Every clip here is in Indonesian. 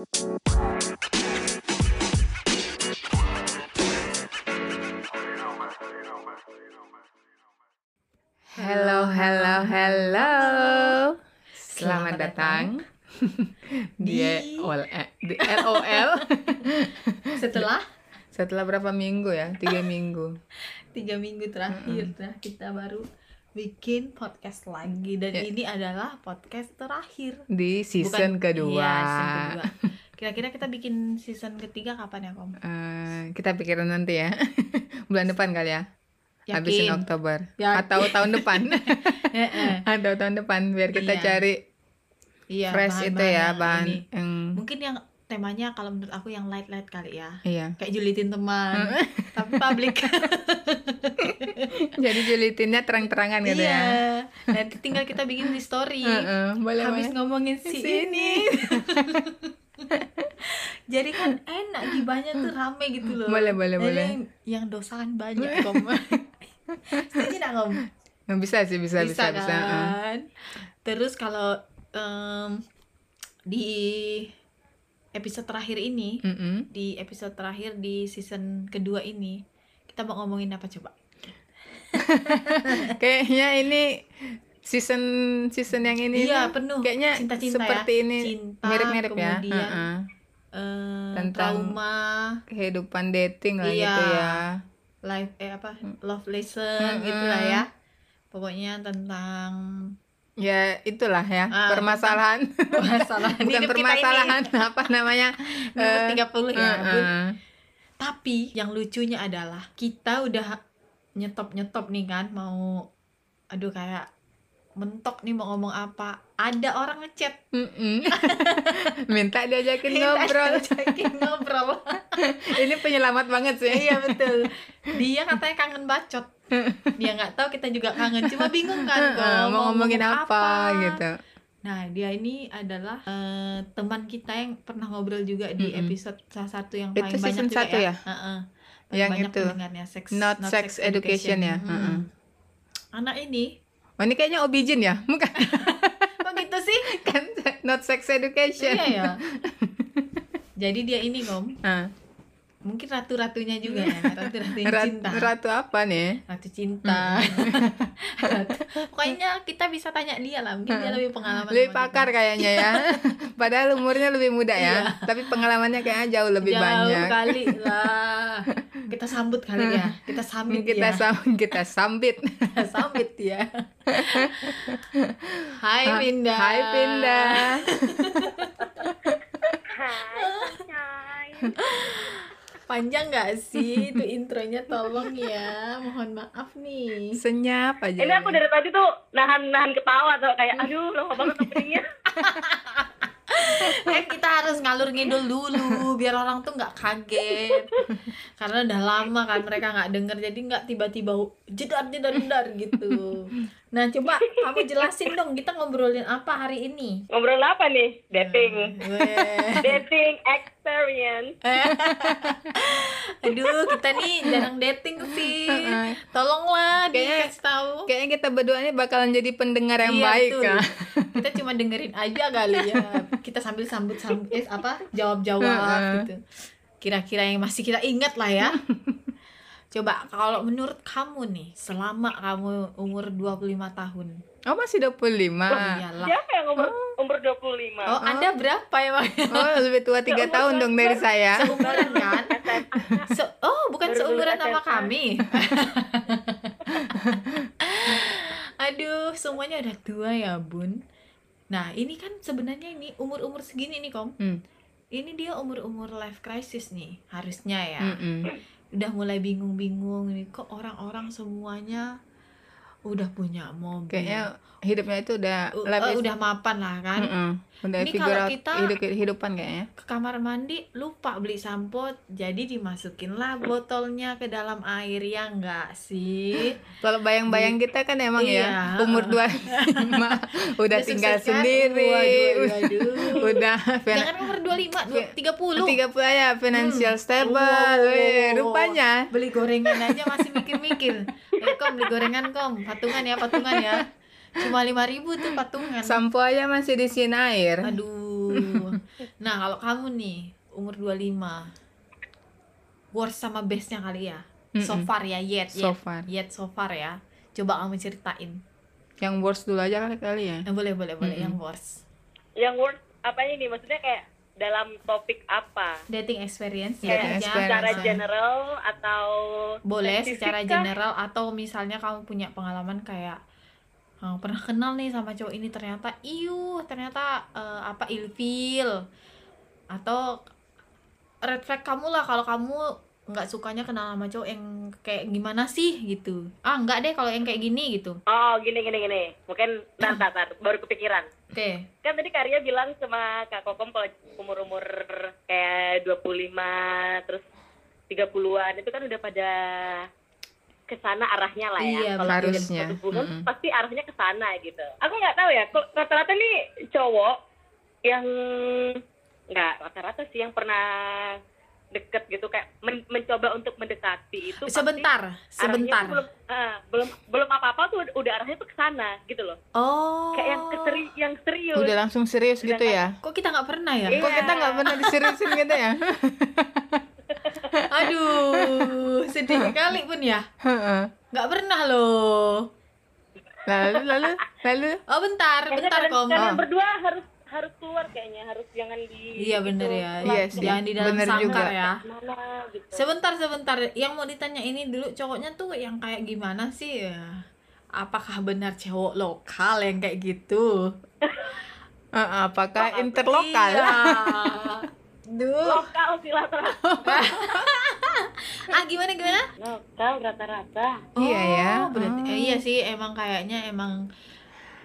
Hello, hello, hello. Selamat, datang di OL, eh, di LOL. Setelah Setelah berapa minggu ya? Tiga minggu. tiga minggu terakhir nah, kita baru bikin podcast lagi dan Ya. ini adalah podcast terakhir. Di season Bukan- kedua. Iya, season kedua. Kira-kira kita bikin season ketiga kapan ya, Kom? Eh, kita pikirin nanti ya. Bulan depan kali ya. Yakin? Habisin Oktober. Yakin. Atau tahun depan. Atau tahun depan biar kita Iya. cari Iya, fresh itu ya bahan yang Mungkin yang temanya kalau menurut aku yang light-light kali ya. iya. Kayak julitin teman, tapi publik. Jadi julitinnya terang-terangan gitu iya. ya. Nanti tinggal kita bikin di story. Boleh Habis boleh. ngomongin si Sini. ini. Jadi kan enak gibahnya tuh rame gitu loh. Boleh, boleh, Jadi boleh. Yang, yang dosa kan banyak kom. Setuju nggak kom? Nah, bisa sih bisa bisa bisa. Kan. Terus kalau em, di episode terakhir ini, Mm-mm. di episode terakhir di season kedua ini, kita mau ngomongin apa coba? Kayaknya ini season season yang ini Iya, penuh kayaknya cinta-cinta seperti ya. ini Cinta, mirip-mirip ya. kemudian Heeh. Eh, Tentang- trauma, Kehidupan dating lah Iya. gitu ya. life eh apa Hmm. love lesson gitu lah ya pokoknya tentang Ya itulah ya Ah, permasalahan. permasalahan Bukan permasalahan apa namanya? eh, 30 ya Bun. heeh. tapi yang lucunya adalah kita udah nyetop nyetop nih kan mau aduh kayak mentok nih mau ngomong apa ada orang ngechat. Minta diajakin Kita ngobrol. ajakin ngobrol ini penyelamat banget sih. iya betul dia katanya kangen bacot dia nggak tahu kita juga kangen cuma bingung kan mau ngomongin apa, gitu. Nah, dia ini adalah eh, teman kita yang pernah ngobrol juga di Mm-mm. episode salah satu yang Itu paling banyak season juga satu ya? Heeh. Paling Yang banyak itu. sex, Not Sex Education ya? Mm. Heeh. Anak ini, Oh, ini kayaknya Obijin ya? Bukan sih? kan not sex education. iya ya. Jadi dia ini kom, Ah. mungkin ratu-ratunya juga ya, ratu-ratunya Rat- cinta. Ratu apa nih? Ratu cinta. Ratu- Pokoknya kita bisa tanya dia lah, mungkin dia lebih pengalaman. Lebih pakar kita. kayaknya ya. Padahal umurnya lebih muda ya. Iya. Tapi pengalamannya kayaknya jauh lebih Jauh banyak. kali lah. Kita sambut kali ya. Kita sambut kita ya. sam kita sambit. sambit ya. Hai Pinda. Hai Pinda. Panjang nggak sih itu intronya tolong ya. Mohon maaf nih. Senyap aja. Ini aku dari tadi tuh nahan-nahan ketawa tuh kayak aduh lama banget openingnya. Eh kita harus ngalur ngidul dulu biar orang tuh nggak kaget. Karena udah lama kan mereka nggak denger jadi nggak tiba-tiba jedar jedar jedar gitu. Nah coba kamu jelasin dong kita ngobrolin apa hari ini. Ngobrol apa nih? Dating. Weh. Dating experience. Aduh, kita nih jarang dating sih. Heeh. Tolonglah Kayaknya- dikasih tahu. Kayaknya kita berdua ini bakalan jadi pendengar yang Iya, baik betul. kan. Kita cuma dengerin aja kali ya. Kita sambil sambut sambut eh, apa? Jawab-jawab gitu. Kira-kira yang masih kita ingat lah ya. Coba kalau menurut kamu nih, selama kamu umur 25 tahun. Oh masih 25 Iyalah. Siapa yang umur umur 25? Oh, Anda berapa emang? Oh lebih tua tiga Seumur- tahun dong dari saya Seumuran kan? Se- oh, bukan Baru seumuran sama SMA. kami. Aduh, semuanya udah tua ya, Bun. Nah, ini kan sebenarnya ini umur-umur segini nih, Kom. Hmm. Ini dia umur-umur life crisis nih, harusnya ya. Mm-mm. Udah mulai bingung-bingung nih, kok orang-orang semuanya udah punya mobil. Kayaknya hidupnya itu udah U- life eh, is- udah mapan lah kan. Mm-mm. Udah Ini kalau kita- hidup kehidupan kayaknya ke kamar mandi lupa beli sampo jadi dimasukinlah botolnya ke dalam air ya enggak sih Kalau bayang-bayang kita kan emang Iya. ya umur 25 udah Udah tinggal kan? sendiri Waduh, waduh. udah jangan umur 25 dua- 30 30 ya financial Hmm. stable Wow. Weh, rupanya beli gorengan aja masih mikir-mikir eh kom beli gorengan kom patungan ya patungan ya cuma lima ribu tuh patungan sampo aja masih di air aduh Nah, kalau kamu nih umur 25 worst sama bestnya kali ya. So far ya, yet, So yet, far. yet so far ya. Coba kamu ceritain. Yang worst dulu aja kali kali ya. Eh, boleh, boleh, boleh Mm-mm. yang worst. Yang worst apa ini? Maksudnya kayak dalam topik apa? Dating experience Dating ya, experience. Secara Nah. general atau boleh secara kah? general atau misalnya kamu punya pengalaman kayak "Ah, pernah kenal nih sama cowok ini ternyata iu ternyata eh, apa ilfil atau red flag kamu lah kalau kamu nggak sukanya kenal sama cowok yang kayak gimana sih gitu ah nggak deh kalau yang kayak gini gitu Oh, gini gini gini. Mungkin ntar, ntar, ntar, baru kepikiran. oke Kan tadi Karya bilang sama Kak Kokom kalau umur-umur kayak 25 terus 30-an itu kan udah pada ke sana arahnya lah ya. Iya, Kalau harusnya. Bulan, Mm-mm. pasti arahnya ke sana gitu. Aku nggak tahu ya, rata-rata nih cowok yang nggak rata-rata sih yang pernah deket gitu kayak men- mencoba untuk mendekati itu sebentar sebentar belum ah, belum belum apa-apa tuh udah arahnya tuh ke sana gitu loh. oh Kayak yang keseri yang serius. Udah langsung serius gitu ya. kok kita nggak pernah ya Iya. Kok kita nggak pernah diseriusin gitu ya? aduh sedih sekali pun ya Heeh. nggak pernah loh lalu lalu lalu oh bentar Kayaknya bentar kalian, kalian berdua harus harus keluar kayaknya harus jangan di iya bener itu, ya Iya sih, jangan di dalam bener sangkar juga. ya mana gitu sebentar sebentar yang mau ditanya ini dulu cowoknya tuh yang kayak gimana sih ya apakah benar cowok lokal yang kayak gitu Eh, apakah interlokal? iya. Duh. lokal sih rata-rata ah gimana gimana lokal rata-rata Iya ya. Oh, berarti Oh. eh, iya sih emang kayaknya emang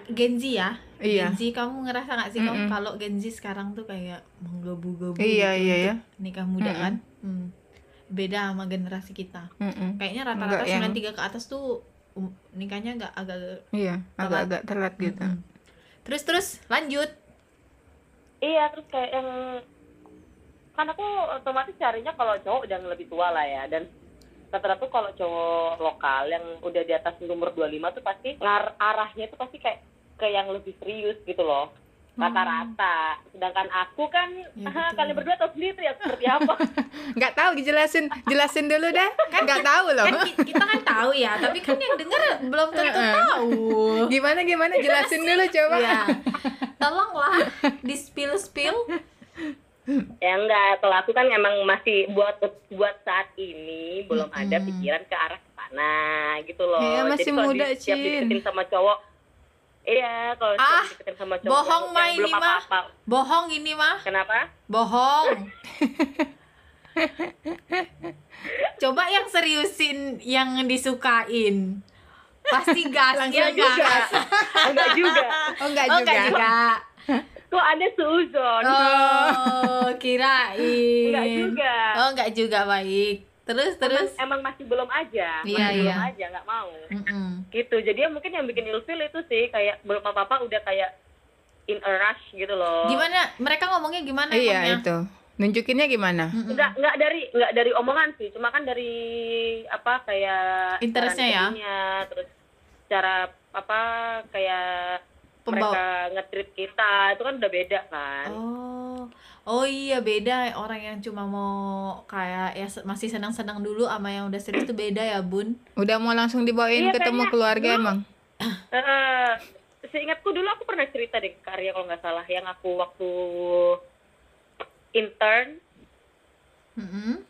Gen Z ya Iya. Gen Z kamu ngerasa nggak sih kamu Mm-mm. kalau Gen Z sekarang tuh kayak menggebu-gebu Iya, gitu iya, untuk ya. nikah muda Mm-mm. kan Hmm. beda sama generasi kita Mm-mm. kayaknya rata-rata yang- 93 ke atas tuh um, nikahnya agak agak Iya, agak-agak telat gitu. Mm-mm. terus terus lanjut iya terus kayak yang kan aku otomatis carinya kalau cowok yang lebih tua lah ya dan rata-rata tuh kalau cowok lokal yang udah di atas umur 25 tuh pasti ngar arahnya tuh pasti kayak ke yang lebih serius gitu loh. Rata-rata. Sedangkan aku kan Ya, ah, kalian berdua tahu sendiri ya seperti apa. Nggak tahu dijelasin, jelasin dulu dah. Nggak tahu loh. kan ki- kita kan tahu ya tapi kan yang denger belum tentu tahu. Gimana gimana? Jelasin dulu coba. ya tolonglah di spill spill ya enggak. Kalau aku kan emang masih buat buat saat ini belum ada Mm-mm. pikiran ke arah sana gitu loh. Iya, masih kalau muda, Cin. sama cowok iya kalau Ah, tiap dideketin sama cowok bohong, belum ini mah. bohong ini mah. Kenapa? Bohong. Coba yang seriusin yang disukain. Pasti gas Langsung ya juga. Gas enggak juga. Oh enggak oh juga. enggak juga. Kok ada seuzon? Oh kirain. Enggak juga. Oh enggak juga baik terus terus emang, emang masih belum aja Iya, masih belum iya. aja nggak mau Mm-mm. gitu jadi ya mungkin yang bikin ilfil itu sih kayak belum apa apa udah kayak in a rush gitu loh gimana mereka ngomongnya gimana Iya emangnya? itu. Nunjukinnya gimana? Mm-mm. nggak nggak dari nggak dari omongan sih cuma kan dari apa kayak Interestnya ya? terus cara apa kayak Pembawa- mereka nge-treat kita itu kan udah beda kan Oh, oh iya beda orang yang cuma mau kayak ya masih senang-senang dulu sama yang udah serius tuh beda ya bun. Udah mau langsung dibawain Iya, ketemu kayaknya keluarga dulu- emang? Eh, seingatku dulu aku pernah cerita deh ke Karya kalau nggak salah yang aku waktu intern Mm-mm.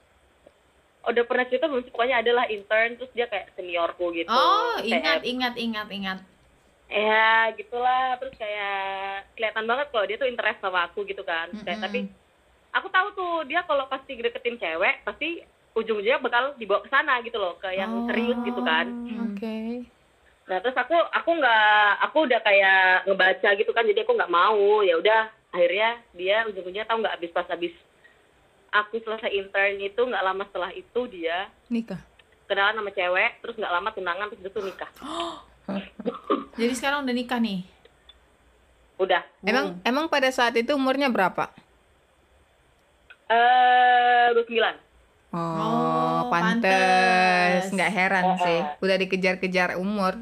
udah pernah cerita belum sih pokoknya adalah intern terus dia kayak seniorku gitu Oh ingat ingat ingat ingat. Ya gitulah terus kayak kelihatan banget kalau dia tuh interest sama aku gitu kan kayak Mm-mm. tapi aku tahu tuh dia kalau pasti deketin cewek pasti ujung-ujungnya bakal dibawa ke sana gitu loh ke yang Oh. serius gitu kan Oke. nah terus aku aku nggak aku udah kayak ngebaca gitu kan jadi aku nggak mau ya udah akhirnya dia ujung-ujungnya tahu nggak habis pas habis aku selesai intern itu nggak lama setelah itu dia Nikah. kenalan sama cewek terus nggak lama tunangan terus itu nikah Jadi sekarang udah nikah nih. udah Emang emang pada saat itu umurnya berapa? eh dua sembilan Oh, Oh, pantes. Nggak heran Oh, sih. Udah dikejar-kejar umur.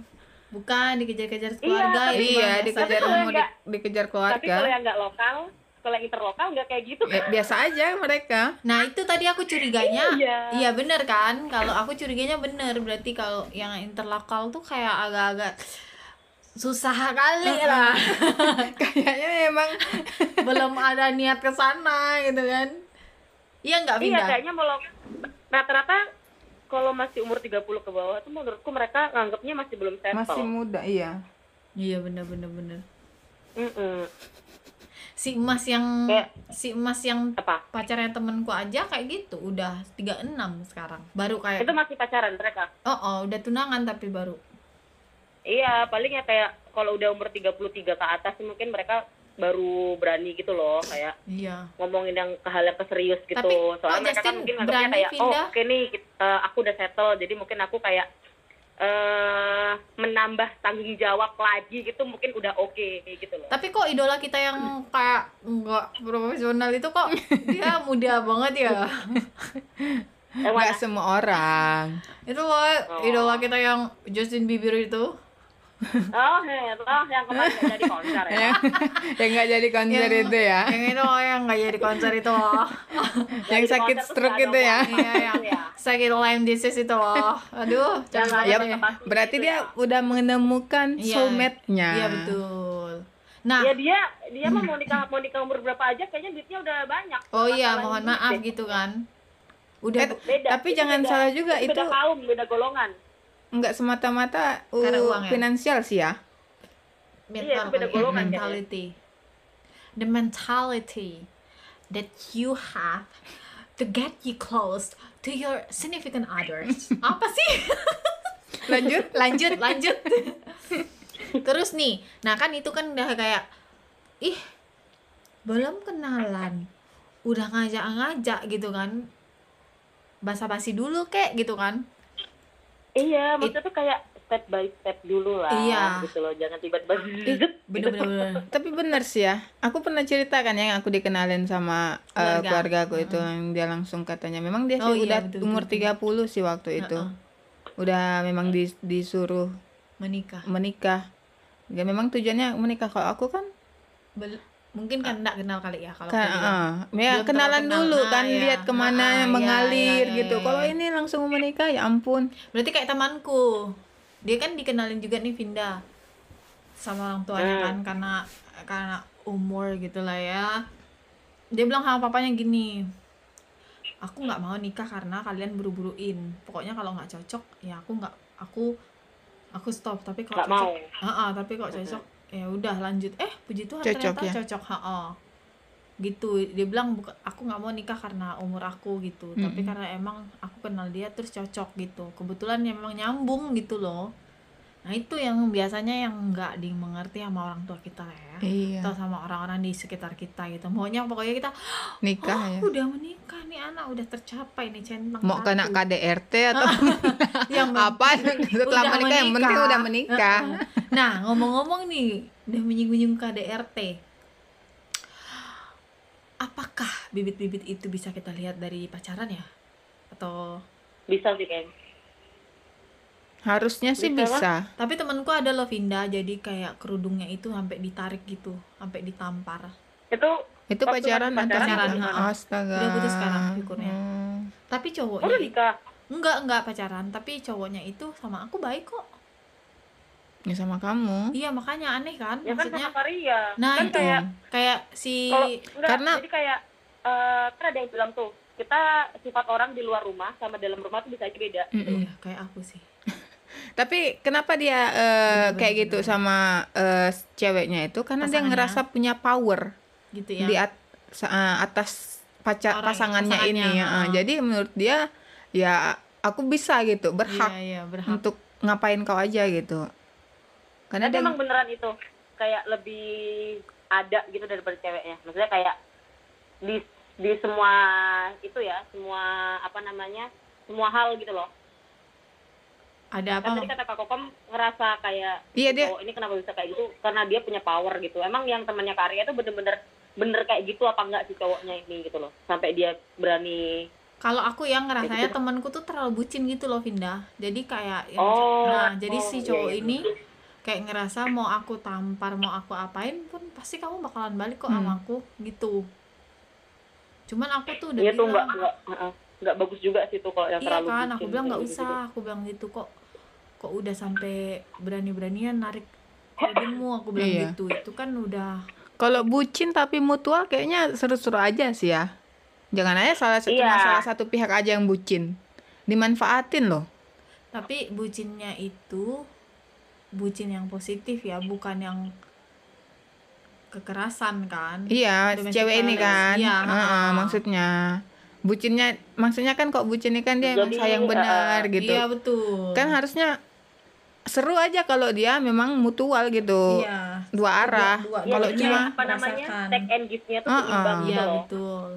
Bukan dikejar-kejar keluarga tapi- itu Iya, dikejar umur, di- dikejar tapi kalau keluarga. yang nggak lokal kalau yang interlokal nggak kayak gitu Ya, biasa aja mereka. Nah itu tadi aku curiganya Iya. Iya bener kan Kalau aku curiganya bener Berarti kalau yang interlokal tuh kayak agak-agak Susah kali lah Kayaknya emang Belum ada niat ke sana gitu kan Iya nggak iya Vinda? kayaknya mau rata-rata kalau masih umur 30 ke bawah tuh menurutku mereka nganggapnya masih belum settle masih muda, iya. Iya bener bener bener Mm-mm. Si emas yang Kayak- Si emas yang apa? pacarnya temenku aja kayak gitu Udah 36 sekarang. Baru kayak itu masih pacaran mereka? Oh, oh udah tunangan tapi baru. Iya paling ya kayak kalau udah umur 33 ke atas sih mungkin mereka baru berani gitu loh kayak Iya. ngomongin yang ke hal yang keserius gitu. Tapi, soalnya kok mereka kan mungkin berani kayak oh pindah? oke nih kit- eh, aku udah settle. Jadi mungkin aku kayak eh menambah tanggung jawab lagi gitu mungkin udah oke gitu loh Tapi kok idola kita yang kayak nggak profesional itu kok dia muda banget ya? Eh? Nggak semua orang. itu kok idola kita yang Justin Bieber itu. Oh ya oh yang kemarin nggak jadi konser ya yang nggak jadi konser Yang- itu ya. Yang itu kok yang nggak jadi konser itu loh. yang sakit stroke itu ya. Iya yang Iya. sakit Lyme disease itu loh. Aduh, jangan Ya, berarti gitu dia ya. udah menemukan Iya. soulmate-nya. Iya betul. Nah, ya dia dia mah mau nikah mau nikah umur berapa aja kayaknya duitnya udah banyak oh iya, mohon maaf deh. gitu kan. Udah Eh, beda Tapi itu jangan beda- salah juga, itu beda kaum beda golongan nggak semata-mata uh, Karena uang ya? finansial sih ya. mental Iya, ya, golongan kayaknya. mentality. The mentality that you have to get you close to your significant others. Apa sih? Lanjut. lanjut lanjut terus nih nah kan itu kan udah kayak ih belum kenalan udah ngajak-ngajak gitu kan basa-basi dulu kek gitu kan iya maksudnya tuh kayak step by step dulu lah Iya. gitu loh jangan tiba-tiba bener-bener Tapi bener sih ya. Aku pernah cerita kan yang aku dikenalin sama uh, Keluarga. keluarga aku itu yang dia langsung katanya memang dia sih Oh iya, udah betul, umur betul, 30 sih waktu itu. Heeh. Udah memang dis- disuruh menikah menikah. Ya memang tujuannya menikah kalau aku kan Bel- mungkin kan enggak kenal kali ya kalau kan aku bilang. uh, ya Belum kenalan terlalu kenal. dulu Nah, kan iya. lihat ke mana Ah, ah, mengalir iya, iya, gitu. iya, Kalau iya. ini langsung menikah ya ampun. berarti kayak temanku dia kan dikenalin juga nih Vinda sama orang tuanya Hmm. kan karena karena umur gitu lah ya dia bilang sama papanya gini aku nggak mau nikah karena kalian buru-buruin pokoknya kalau nggak cocok ya aku nggak aku aku stop tapi kalau nggak cocok mau Ah, ah, tapi kok cocok ya udah lanjut. Eh puji Tuhan Cocok ternyata ya? cocok ha gitu dia bilang buka, aku nggak mau nikah karena umur aku gitu. Tapi Mm-mm. karena emang aku kenal dia terus cocok gitu. Kebetulan ya memang nyambung gitu loh nah itu yang biasanya yang nggak dimengerti sama orang tua kita ya Iya. atau sama orang-orang di sekitar kita gitu maunya pokoknya kita Nikah oh, ya. udah menikah nih anak udah tercapai nih centang Mau satu." kena KDRT atau yang apa setelah Udah menikah yang penting menikah. udah menikah. Nah, ngomong-ngomong nih, udah menyinggung-nyinggung KDRT. Apakah bibit-bibit itu bisa kita lihat dari pacaran ya? Atau bisa sih kayaknya Harusnya sih Bisa bisa. tapi temanku ada loh Vinda, jadi kayak kerudungnya itu sampai ditarik gitu, sampai ditampar. itu Itu pacaran pacaran. Astaga. Udah putus sekarang, syukurnya. Hmm. Tapi cowoknya udah nikah enggak enggak pacaran, tapi cowoknya itu sama aku baik kok. Ya sama kamu. Iya, makanya aneh kan? ya kan Maksudnya sama Maria Nah, kan itu kayak kayak si kalau enggak karena- jadi kayak eh kan ada yang bilang tuh kita sifat orang di luar rumah sama dalam rumah tuh bisa aja beda Mm-mm. Iya, kayak aku sih. Tapi kenapa dia eh, Bener-bener, kayak gitu bener-bener. sama eh, ceweknya itu? Karena dia ngerasa punya power Gitu ya. di at- eh, atas pacar Orang- pasangannya, ini. pasangannya, ya. ha. Jadi menurut dia ya aku bisa gitu, berhak Iya, iya, berhak. untuk ngapain kau aja gitu. Karena tapi dia emang beneran itu kayak lebih ada gitu daripada ceweknya maksudnya kayak di di semua itu ya semua apa namanya semua hal gitu loh Ada apa? kan tadi kata kak Kokom ngerasa kayak Iya, dia- oh ini kenapa bisa kayak gitu karena dia punya power gitu emang yang temannya Karya tuh bener-bener bener kayak gitu apa enggak si cowoknya ini gitu loh sampai dia berani Kalau aku yang ngerasanya gitu. temanku tuh terlalu bucin gitu loh Vinda. Jadi kayak yang- Oh, nah, jadi oh, si iya, cowok iya. ini kayak ngerasa mau aku tampar mau aku apain pun pasti kamu bakalan balik kok sama Hmm. aku gitu cuman aku tuh udah Iya tuh nggak bilang nggak uh-uh. nggak bagus juga sih tuh kalau yang iya terlalu kan aku bilang nggak gitu. usah aku bilang gitu kok kok udah sampai berani-beranian narik kerudungmu aku bilang Iya. gitu itu kan udah Kalau bucin tapi mutual kayaknya seru-seru aja sih ya. Jangan aja salah satu Iya. salah satu pihak aja yang bucin. Dimanfaatin loh. tapi bucinnya itu bucin yang positif ya bukan yang kekerasan kan Iya, Domestic cewek ini kan. Iya, Heeh, ha-ha. maksudnya bucinnya maksudnya kan kok bucin ini kan dia emang Jadi, sayang benar uh, gitu. iya betul Kan harusnya seru aja kalau dia memang mutual gitu. iya Dua arah. Dua- Iya, Kalau jadi cuma apa namanya take and give-nya tuh Uh-uh. seimbang gitu iya betul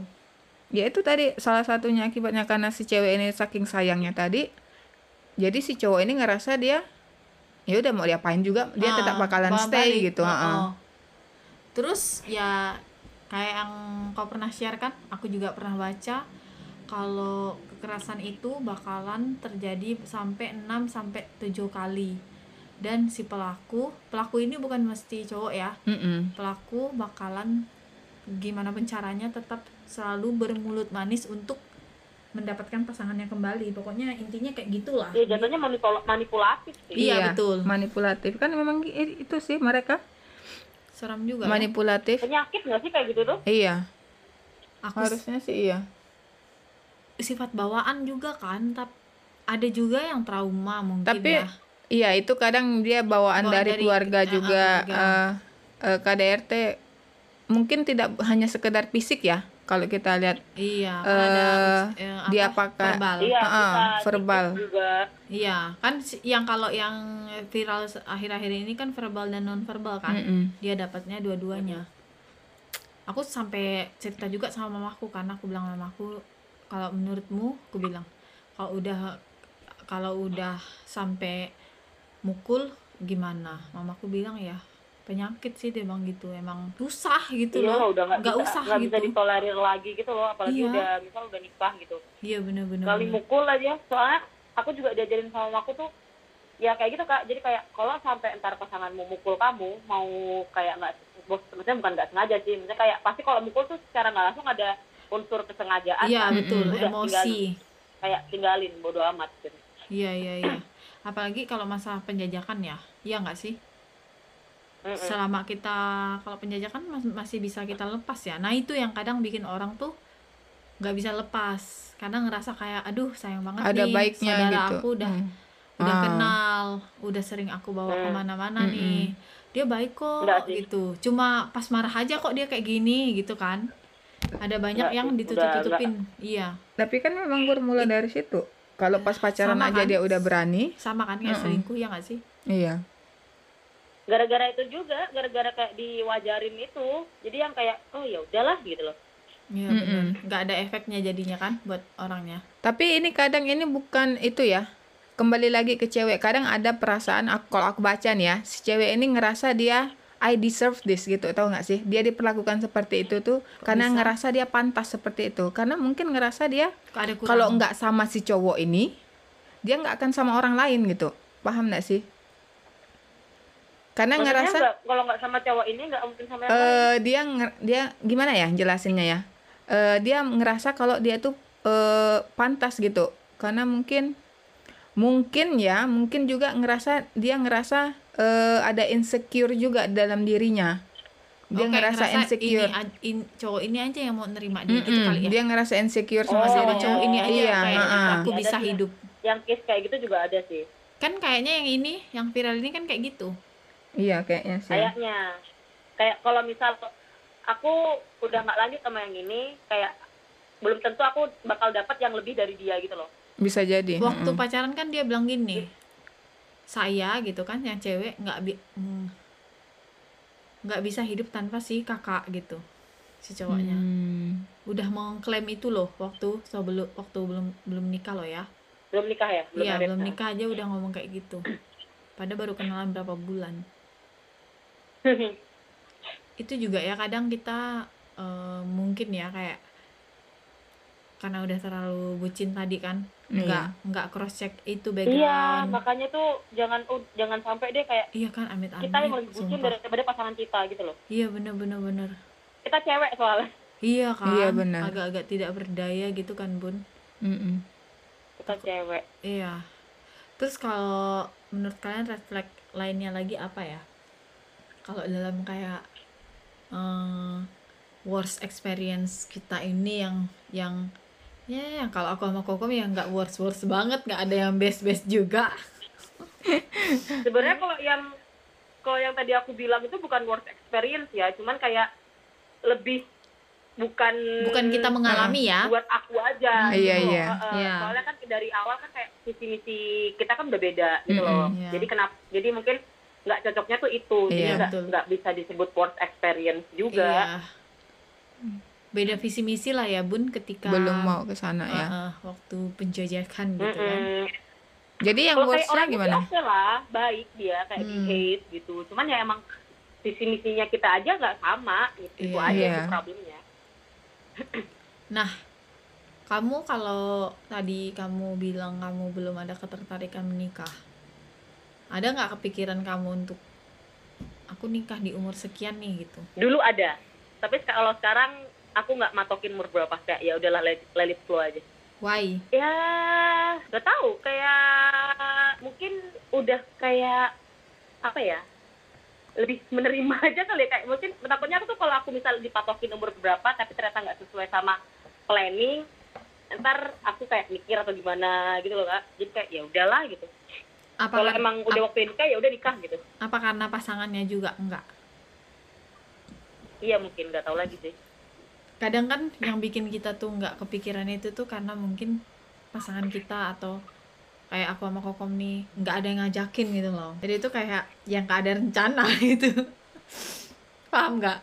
ya itu tadi salah satunya akibatnya karena si cewek ini saking sayangnya tadi jadi si cowok ini ngerasa dia ya udah mau diapain juga dia Ah, tetap bakalan stay balik. gitu Oh, heeh. oh. terus ya kayak yang kau pernah share kan aku juga pernah baca kalau kekerasan itu bakalan terjadi sampai 6 sampai 7 kali dan si pelaku pelaku ini bukan mesti cowok ya Mm-mm. pelaku bakalan gimana pun caranya tetap selalu bermulut manis untuk mendapatkan pasangannya kembali pokoknya intinya kayak gitulah Iya jatuhnya manipul- manipulatif sih. Iya, betul. manipulatif kan memang itu sih mereka seram juga ya. manipulatif Penyakit nggak sih kayak gitu tuh? iya aku harusnya sih iya sifat bawaan juga kan tapi ada juga yang trauma mungkin Tapi, ya iya itu kadang dia bawaan Bawaan dari, dari- keluarga ah, juga keluarga. eh, eh, KDRT mungkin tidak hanya sekedar fisik ya kalau kita lihat iya eh, ada eh, apa, dia pakai- verbal Iya, bisa verbal. juga. iya kan yang kalau yang viral akhir-akhir ini kan verbal dan non verbal kan mm-mm. dia dapatnya dua-duanya aku sampai cerita juga sama mamaku karena aku bilang mamaku kalau menurutmu aku bilang kalau udah kalau udah sampai mukul gimana? Mamaku bilang ya penyakit sih dia bilang gitu. Emang susah gitu Iya, loh. udah nggak nggak bisa, usah bisa gitu. ditolerir lagi gitu loh, apalagi Iya. udah misal udah nikah gitu. iya bener-bener. Kali mukul aja, soalnya aku juga diajarin sama aku tuh ya kayak gitu kak. Jadi kayak kalau sampai entar pasanganmu mukul kamu mau kayak nggak bos- maksudnya bukan nggak sengaja sih maksudnya kayak pasti kalau mukul tuh secara nggak langsung ada unsur kesengajaan iya kan. betul Udah, emosi tinggalin. kayak tinggalin bodo amat gitu iya iya iya apalagi kalau masalah penjajakan ya iya nggak sih Mm-mm. selama kita kalau penjajakan mas- masih bisa kita lepas ya nah itu yang kadang bikin orang tuh nggak bisa lepas karena ngerasa kayak aduh sayang banget ada nih baiknya saudara gitu aku udah Hmm. udah Ah. kenal udah sering aku bawa Hmm. ke mana-mana Mm-mm. nih dia baik kok gitu cuma pas marah aja kok dia kayak gini gitu kan ada banyak yang ditutup-tutupin iya tapi kan memang bermula dari situ kalau pas pacaran Sama aja kan? dia udah berani sama kan kayak Mm-mm. selingkuh ya nggak sih iya gara-gara itu juga gara-gara kayak diwajarin itu jadi yang kayak oh ya udahlah gitu loh Iya Mm-mm. benar. Nggak ada efeknya jadinya kan buat orangnya. Tapi ini kadang ini bukan itu ya. Kembali lagi ke cewek. Kadang ada perasaan aku kalau aku baca nih ya, si cewek ini ngerasa dia I deserve this gitu, tahu nggak sih? Dia diperlakukan seperti itu tuh karena bisa? ngerasa dia pantas seperti itu. Karena mungkin ngerasa dia Kok kalau nggak sama si cowok ini, dia nggak akan sama orang lain gitu. Paham nggak sih? Karena Maksudnya ngerasa kalau nggak sama cowok ini nggak mungkin sama yang lain eh dia nger- dia gimana ya jelasinnya ya Eh dia ngerasa kalau dia tuh eh pantas gitu karena mungkin mungkin ya mungkin juga ngerasa dia ngerasa eh ada insecure juga dalam dirinya dia Oh, kayak ngerasa, insecure Ini, in- cowok ini aja yang mau nerima dia gitu Mm-mm, kali ya. dia ngerasa insecure sama Oh, Sama cowok ini aja iya kayak aku Ada bisa hidup. yang case kayak gitu juga ada sih Kan kayaknya yang ini, yang viral ini kan kayak gitu. iya kayaknya sih kayaknya kayak kalau misal aku udah nggak lanjut sama yang ini kayak belum tentu aku bakal dapat yang lebih dari dia gitu loh bisa jadi Waktu mm-mm. pacaran kan dia bilang gini. Saya gitu kan yang cewek nggak bi mm, nggak bisa hidup tanpa si kakak gitu. Si cowoknya. Hmm. Udah mengklaim itu loh waktu sebelum waktu belum belum nikah loh ya. belum nikah ya belum Iya, married. belum nikah aja udah ngomong kayak gitu. Padahal baru kenalan berapa bulan. itu juga ya kadang kita eh, mungkin ya kayak karena udah terlalu bucin tadi kan Iya. nggak nggak cross check itu Iya, background makanya tuh jangan jangan sampai deh kayak iya kan amit amit kita yang lebih bucin daripada pasangan kita gitu loh. iya bener bener bener Kita cewek soalnya. iya kan Iya, bener. agak-agak tidak berdaya gitu kan bun Mm-mm. Kita cewek. iya terus kalau menurut kalian flag lainnya lagi apa ya kalau dalam kayak eh, worst experience kita ini yang yang ya yang kalau aku sama kokom ya nggak worst worst banget nggak ada yang best best juga Sebenarnya kalau yang kalau yang tadi aku bilang itu bukan worst experience ya, cuman kayak lebih bukan bukan kita mengalami ya buat aku aja Iya, gitu loh. iya. Heeh. Iya. soalnya kan dari awal kan kayak visi misi kita kan udah beda gitu loh Mm-mm, iya. jadi kenapa jadi mungkin nggak cocoknya tuh itu Iya, jadi nggak nggak bisa disebut worst experience juga Iya. Beda visi misi lah ya bun ketika belum mau ke sana ya Heeh, waktu penjajakan gitu kan Mm-mm. jadi yang worstnya orang gimana itu oke lah baik dia kayak Hmm. behave gitu cuman ya emang visi misinya kita aja nggak sama gitu itu Iya. aja Iya. sih problemnya Nah, kamu kalau tadi kamu bilang kamu belum ada ketertarikan menikah, ada nggak kepikiran kamu untuk aku nikah di umur sekian nih gitu? dulu ada tapi kalau sekarang aku nggak matokin umur berapa kayak ya udahlah let, let it flow aja. Why? ya nggak tahu. Kayak mungkin udah kayak apa ya lebih menerima aja kali ya. Kayak mungkin takutnya aku tuh kalau aku misal dipatokin umur berapa tapi ternyata nggak sesuai sama planning ntar aku kayak mikir atau gimana gitu loh kak. Jadi kayak ya udahlah gitu. Apa kalau kar- emang udah waktu nikah ya udah nikah gitu. apa karena pasangannya juga enggak? iya mungkin nggak tahu lagi sih Kadang kan yang bikin kita tuh nggak kepikiran itu tuh karena mungkin pasangan kita atau kayak aku sama kokom nih nggak ada yang ngajakin gitu loh. Jadi itu kayak yang nggak ada rencana gitu. Paham nggak?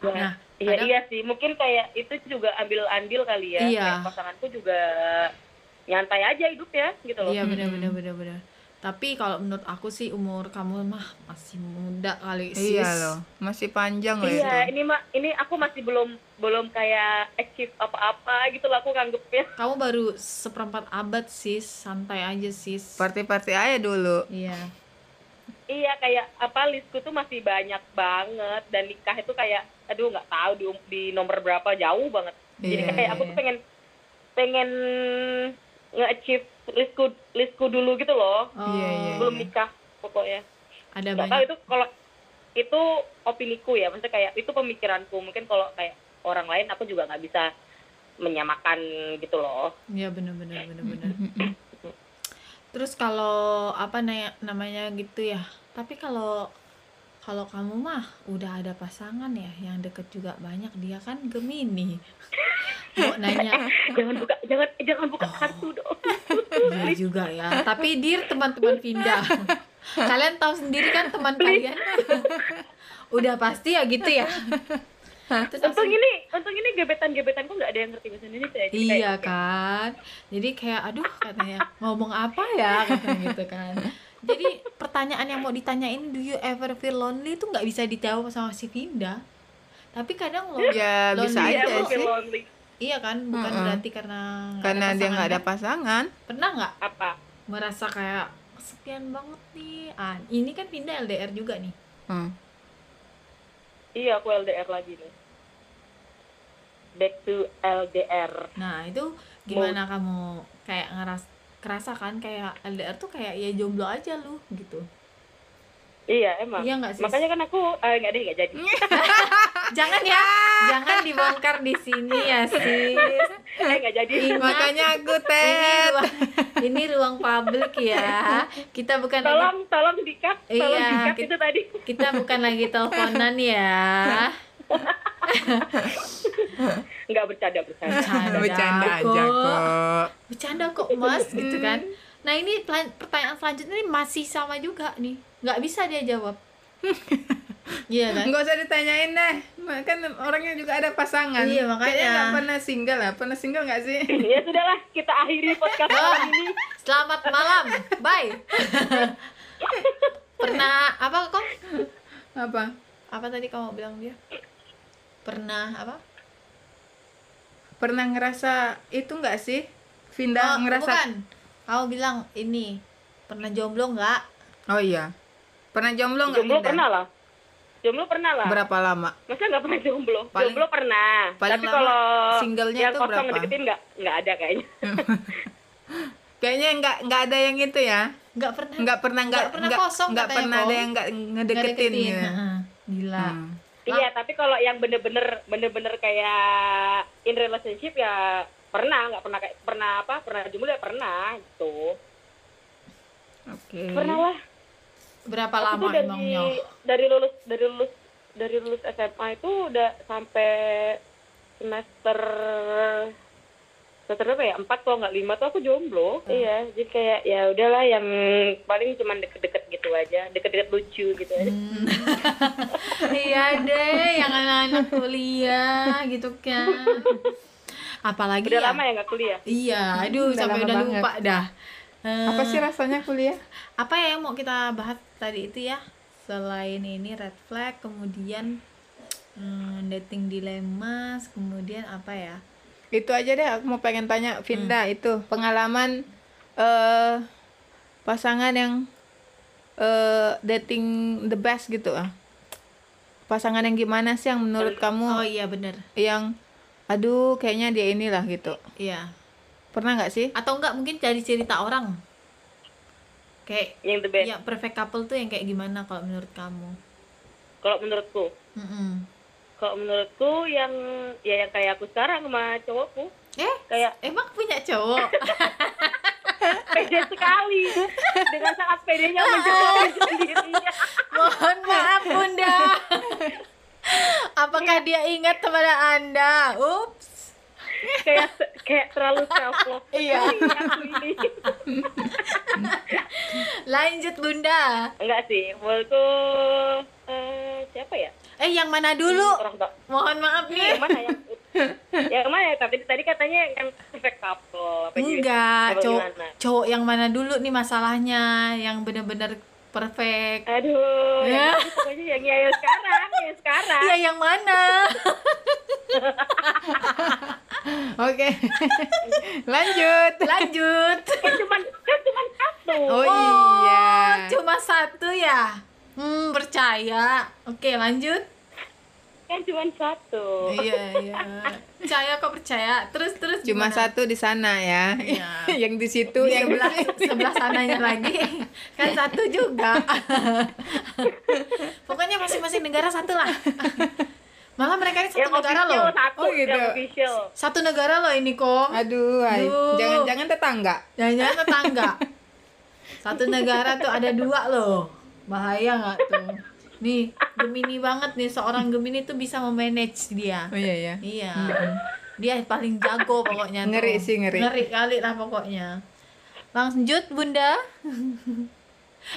Ya, Nah, iya kadang- iya sih mungkin kayak itu juga ambil andil kali ya Iya. Kayak pasanganku juga nyantai aja hidup ya gitu loh Iya benar benar benar benar. Tapi kalau menurut aku sih umur kamu mah masih muda kali sis. iya loh masih panjang loh Iya, itu ini mah ini aku masih belum belum kayak achieve apa-apa gitu lah aku nganggepnya. Kamu baru seperempat abad sis, santai aja sis. party-party aja dulu Iya. Iya, kayak apa listku tuh masih banyak banget dan nikah itu kayak aduh nggak tahu di um- di nomor berapa jauh banget. Jadi Iya, kayak aku tuh pengen pengen nge-achieve listku listku dulu gitu loh. Oh, Iya, iya, Belum nikah pokoknya. Ada tahu banyak. itu kalau itu opiniku ya, maksudnya kayak itu pemikiranku. Mungkin kalau kayak orang lain aku juga nggak bisa menyamakan gitu loh. Iya benar benar benar benar. Terus kalau apa namanya gitu ya. Tapi kalau kalau kamu mah udah ada pasangan ya yang deket juga banyak dia kan Gemini. Mau nanya jangan buka jangan jangan buka Oh. kartu dong. Iya juga ya. Tapi dir teman-teman pindah. Kalian tahu sendiri kan teman kalian. Udah pasti ya gitu ya. Terus Untung langsung- ini, untung ini gebetan-gebetanku nggak ada yang ngerti bahasa Indonesia ya. Jadi Iya kayak, kan. Jadi kayak aduh katanya ngomong apa ya katanya gitu kan. Jadi pertanyaan yang mau ditanyain do you ever feel lonely itu nggak bisa dijawab sama si Vinda. Tapi kadang lo ya bisa Lonely aja sih lonely. iya kan bukan Mm-mm. berarti karena karena dia nggak ada pasangan, pasangan kan? Pernah nggak Apa? merasa kayak kesepian banget nih. Ah, ini kan Vinda LDR juga nih. Hmm. Iya, aku LDR lagi nih. Back to LDR. Nah, itu gimana kamu kayak ngeras kerasa kan kayak LDR tuh kayak ya jomblo aja lu gitu. Iya, emang. Iya nggak sih? Makanya kan aku eh nggak deh nggak jadi. jangan ya jangan dibongkar di sini ya sis Eh nggak jadi. Ingat, makanya aku ini tet ruang ini ruang publik ya kita bukan lagi Tolong, tolong dikat, tolong Iya, dikat kita- itu tadi. kita bukan lagi teleponan ya Nggak bercanda bercanda. bercanda, bercanda aja kok. bercanda kok mas gitu kan. Nah ini pertanyaan selanjutnya ini masih sama juga nih. Nggak bisa dia jawab. Iya kan? Nggak usah ditanyain deh. Kan orangnya juga ada pasangan. Iya, makanya. Kayaknya nggak pernah single lah. Pernah single nggak sih? Ya sudahlah, kita akhiri podcast malam ini. selamat malam. Bye. Pernah apa kok? Apa? Apa tadi kamu bilang dia? Pernah apa pernah ngerasa itu nggak sih Vinda Oh, ngerasa bukan. Kamu bilang ini pernah jomblo nggak? oh iya pernah jomblo nggak jomblo Vinda? pernah lah jomblo pernah lah berapa lama masa nggak pernah jomblo Paling- jomblo pernah paling tapi lama kalau singlenya yang tuh kosong berapa? ngedeketin nggak nggak ada kayaknya kayaknya nggak nggak ada yang itu ya Nggak pernah. nggak pernah nggak Nggak pernah kosong nggak pernah ada yang nggak Nggak ngedeketin ya Heeh. Gila. Hmm. Iya tapi kalau yang bener-bener bener-bener kayak in relationship ya pernah nggak pernah kayak pernah apa pernah jomblo ya pernah gitu. Oke. Pernah lah. Berapa Aku lama dari emangnya? dari lulus dari lulus dari lulus SMA itu udah sampai semester semester berapa ya empat kalau nggak lima tuh aku jomblo iya jadi kayak ya udahlah yang paling cuma deket-deket gitu aja deket-deket lucu gitu aja Hmm. iya deh, yang anak-anak kuliah gitu kan. Apalagi udah ya? lama ya nggak kuliah Iya, aduh Udah sampai udah banget. lupa dah. Eh, apa sih rasanya kuliah apa ya yang mau kita bahas tadi itu ya? Selain ini red flag, kemudian hmm, dating dilemas, kemudian apa ya? Itu aja deh aku mau pengen tanya Vinda itu pengalaman eh pasangan yang eh dating the best gitu ah pasangan yang gimana sih yang menurut Oh kamu iya bener, yang aduh kayaknya dia inilah gitu iya. pernah nggak sih Atau enggak mungkin dari cerita orang? Kayak yang the best ya perfect couple tuh yang kayak gimana kalau menurut kamu? kalau menurutku Mm-mm. Kalau menurutku yang ya yang kayak aku sekarang sama cowokku Eh, kayak emang punya cowok? pede sekali dengan sangat pedenya menjawab sendirinya Mohon maaf Bunda. Apakah dia ingat kepada Anda? Ups. kayak kayak terlalu self love Iya. Lanjut Bunda. enggak sih menurutku eh, siapa ya Eh yang mana dulu? Mohon maaf yang nih. mana yang yang mana ya tapi tadi katanya yang perfect couple apa Enggak, cowok cowok yang mana dulu nih masalahnya? Yang bener-bener perfect. aduh Ya. yang pokoknya yang yang sekarang yang sekarang Iya yang mana? oke lanjut Lanjut. kan cuma kan cuma satu oh iya Cuma satu ya? Hmm, percaya. Oke, lanjut. Kan cuma satu Iya, iya. Percaya kok percaya. Terus terus cuma gimana? satu di sana ya Iya. yang di situ Di yang sebelah sebelah sananya lagi kan satu juga pokoknya masing-masing negara satu lah malah mereka ini satu yang negara official loh satu Oh, gitu. satu negara loh ini kok. Aduh. jangan-jangan tetangga jangan-jangan tetangga satu negara tuh ada dua loh bahaya nggak tuh nih Gemini banget nih. Seorang Gemini tuh bisa memanage dia. Oh iya ya iya. Dia paling jago pokoknya tuh. Ngeri sih, ngeri. ngeri kali lah pokoknya. Lanjut bunda.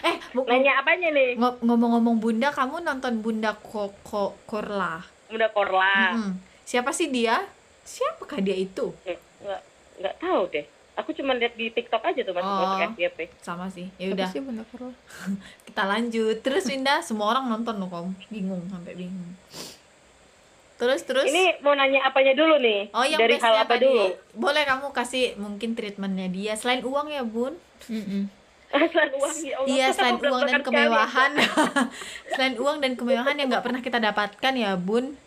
Eh bu- nanya apanya nih? Ngo- ngomong-ngomong bunda kamu nonton bunda koko korla? Udah korla. Mm-mm. siapa sih dia? Siapakah dia itu? Eh, nggak nggak tahu deh aku cuma lihat di TikTok aja tuh masuk Oh. masuk FYP sama sih. Ya udah. sih kita lanjut. Terus Winda semua orang nonton loh kom. Bingung sampai bingung. Terus terus? Ini mau nanya apanya dulu nih? Oh yang dari hal apa tadi. dulu? Boleh kamu kasih mungkin treatmentnya dia. Selain uang ya bun? Selain uang ya Allah. Iya selain uang dan kemewahan. Selain uang dan kemewahan yang nggak pernah kita dapatkan ya bun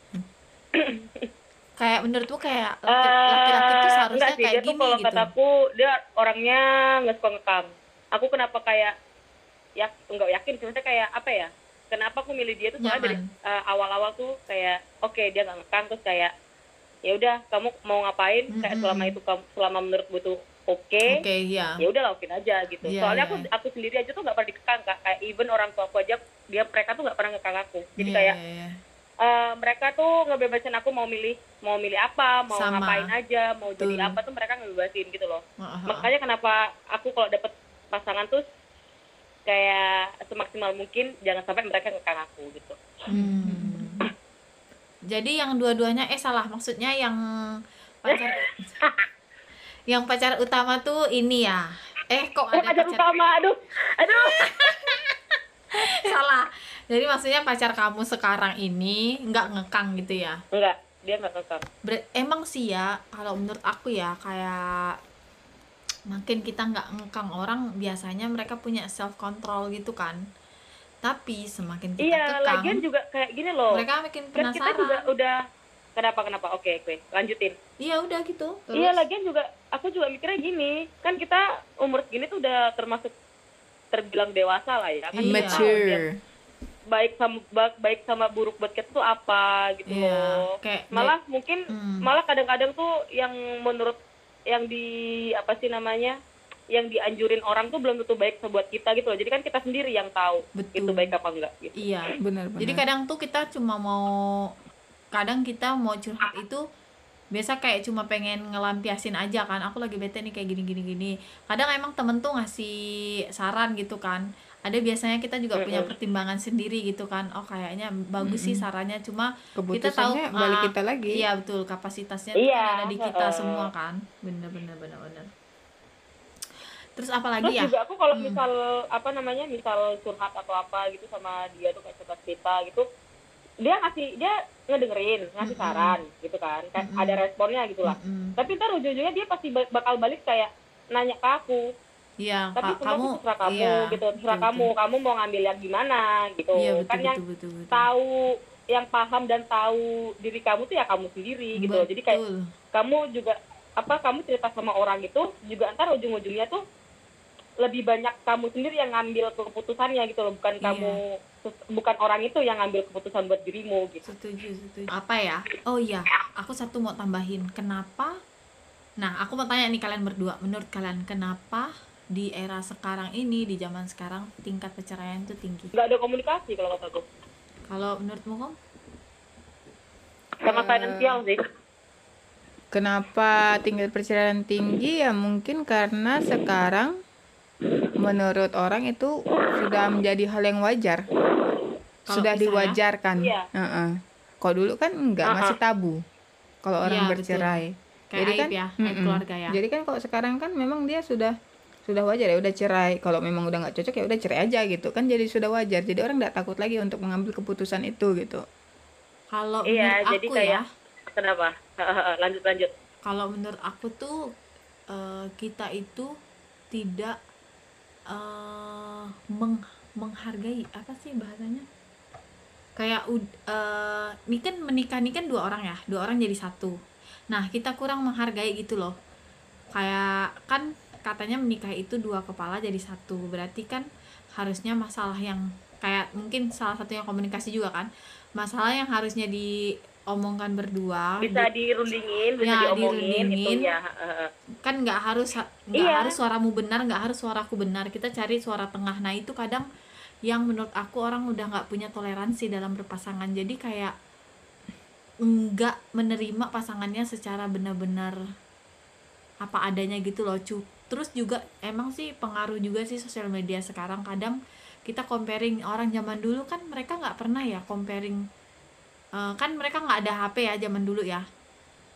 kayak menurutmu kayak Eh, laki- laki-laki tuh seharusnya enggak sih, kayak dia tuh gini kalau gitu. kataku dia orangnya nggak suka ngekang aku kenapa kayak ya nggak yakin sebenarnya kayak apa ya kenapa aku milih dia tuh soalnya dari eh, awal-awal tuh kayak oke dia nggak ngekang terus kayak ya udah kamu mau ngapain? Kayak selama itu kamu selama menurutmu itu oke oke iya. ya udah lakuin aja gitu. Iya, soalnya aku iya. aku sendiri aja tuh nggak pernah dikekang kak. Kayak even orang tua aku aja dia mereka tuh nggak pernah ngekang aku. Jadi kayak. Eh, mereka tuh ngebebasin aku mau milih mau milih apa mau Sama. ngapain aja mau jadi Betul. apa tuh mereka ngebebasin gitu loh Heeh. makanya kenapa aku kalau dapet pasangan tuh kayak semaksimal mungkin jangan sampai mereka ngekang aku gitu Hmm. Jadi yang dua-duanya eh salah maksudnya yang pacar yang pacar utama tuh ini ya. Eh kok oh ada ada pacar utama aduh aduh salah. Jadi maksudnya pacar kamu sekarang ini nggak ngekang gitu ya. enggak dia nggak kekang Ber- emang sih ya kalau menurut aku ya kayak makin kita nggak ngekang orang biasanya mereka punya self control gitu kan. Tapi semakin kita iya kekang lagian juga kayak gini loh. mereka makin kan kita penasaran. juga udah kenapa kenapa? Oke oke lanjutin. Iya udah gitu. Iya lagian juga aku juga mikirnya gini. Kan kita umur segini tuh udah termasuk terbilang dewasa lah ya kan Iya. kita tahu dia mature baik sama ba- baik sama buruk buat kita tuh apa gitu Iya, loh kayak malah mungkin Hmm. malah kadang-kadang tuh yang menurut yang di apa sih namanya yang dianjurin orang tuh belum tentu baik buat kita gitu loh jadi kan kita sendiri yang tahu Betul. itu baik apa enggak gitu iya benar benar jadi kadang tuh kita cuma mau kadang kita mau curhat itu biasa kayak cuma pengen ngelampiasin aja kan aku lagi bete nih kayak gini gini gini. Kadang emang temen tuh ngasih saran gitu kan. Ada biasanya kita juga punya pertimbangan sendiri gitu kan. Oh kayaknya bagus sih sarannya. Cuma kita tahu keputusannya balik ah, kita lagi. iya betul. Kapasitasnya Iya, kan ada di kita heeh. semua kan. Bener bener bener bener. Terus apa lagi terus ya? juga aku kalau Hmm. misal apa namanya misal curhat atau apa gitu sama dia tuh kayak cerita cerita gitu dia ngasih dia ngedengerin ngasih Mm-mm. saran gitu kan kayak Mm-mm. ada responnya gitu lah Mm-mm. tapi ntar ujung-ujungnya dia pasti ba- bakal balik kayak nanya ke aku iya tapi semua kamu terserah kamu iya, gitu terserah betul, kamu kamu mau ngambil yang gimana gitu iya betul kan yang betul betul betul tahu yang paham dan tahu diri kamu tuh ya kamu sendiri gitu loh. jadi kayak Betul. kamu juga apa kamu cerita sama orang itu juga ntar ujung-ujungnya tuh lebih banyak kamu sendiri yang ngambil keputusannya gitu loh. Bukan Iya. kamu bukan orang itu yang ngambil keputusan buat dirimu gitu. Setuju setuju. Apa ya? Oh iya aku satu mau tambahin. Kenapa? Nah aku mau tanya nih kalian berdua. Menurut kalian kenapa di era sekarang ini di zaman sekarang tingkat perceraian itu tinggi? Nggak ada komunikasi kalau kata aku. Kalau menurutmu kom sama Eh, finansial sih. Kenapa tingkat perceraian tinggi? Ya mungkin karena sekarang menurut orang itu sudah menjadi hal yang wajar. Kalau sudah bisa ya. diwajarkan. Iya. Heeh. Kalau dulu kan enggak, Uh-uh. masih tabu. Kalau orang Iya, bercerai. kayak Jadi aib kan, ya aib mm-mm. keluarga ya Jadi kan kalau sekarang kan memang dia sudah sudah wajar ya udah cerai. Kalau memang udah nggak cocok ya udah cerai aja gitu kan jadi sudah wajar. Jadi orang nggak takut lagi untuk mengambil keputusan itu gitu. kalau Iya, menurut jadi aku kayak- ya kenapa lanjut lanjut kalau menurut aku tuh eh, kita itu tidak eh, meng menghargai apa sih bahasanya? Kayak eh, ini kan menikah ini kan dua orang ya dua orang jadi satu. Nah kita kurang menghargai gitu loh. Kayak kan katanya menikah itu dua kepala jadi satu. Berarti kan harusnya masalah yang kayak mungkin salah satunya komunikasi juga kan masalah yang harusnya diomongkan berdua. Bisa dirundingin bisa Ya, diomongin dirundingin. itu ya kan nggak harus nggak Iya. harus suaramu benar nggak harus suaraku benar. Kita cari suara tengah. Nah itu kadang yang menurut aku orang udah nggak punya toleransi dalam berpasangan. Jadi kayak nggak menerima pasangannya secara benar-benar apa adanya gitu loh. Cu terus juga emang sih pengaruh juga sih sosial media sekarang. Kadang kita comparing orang zaman dulu kan mereka nggak pernah ya comparing Eh, kan mereka nggak ada HP ya zaman dulu ya.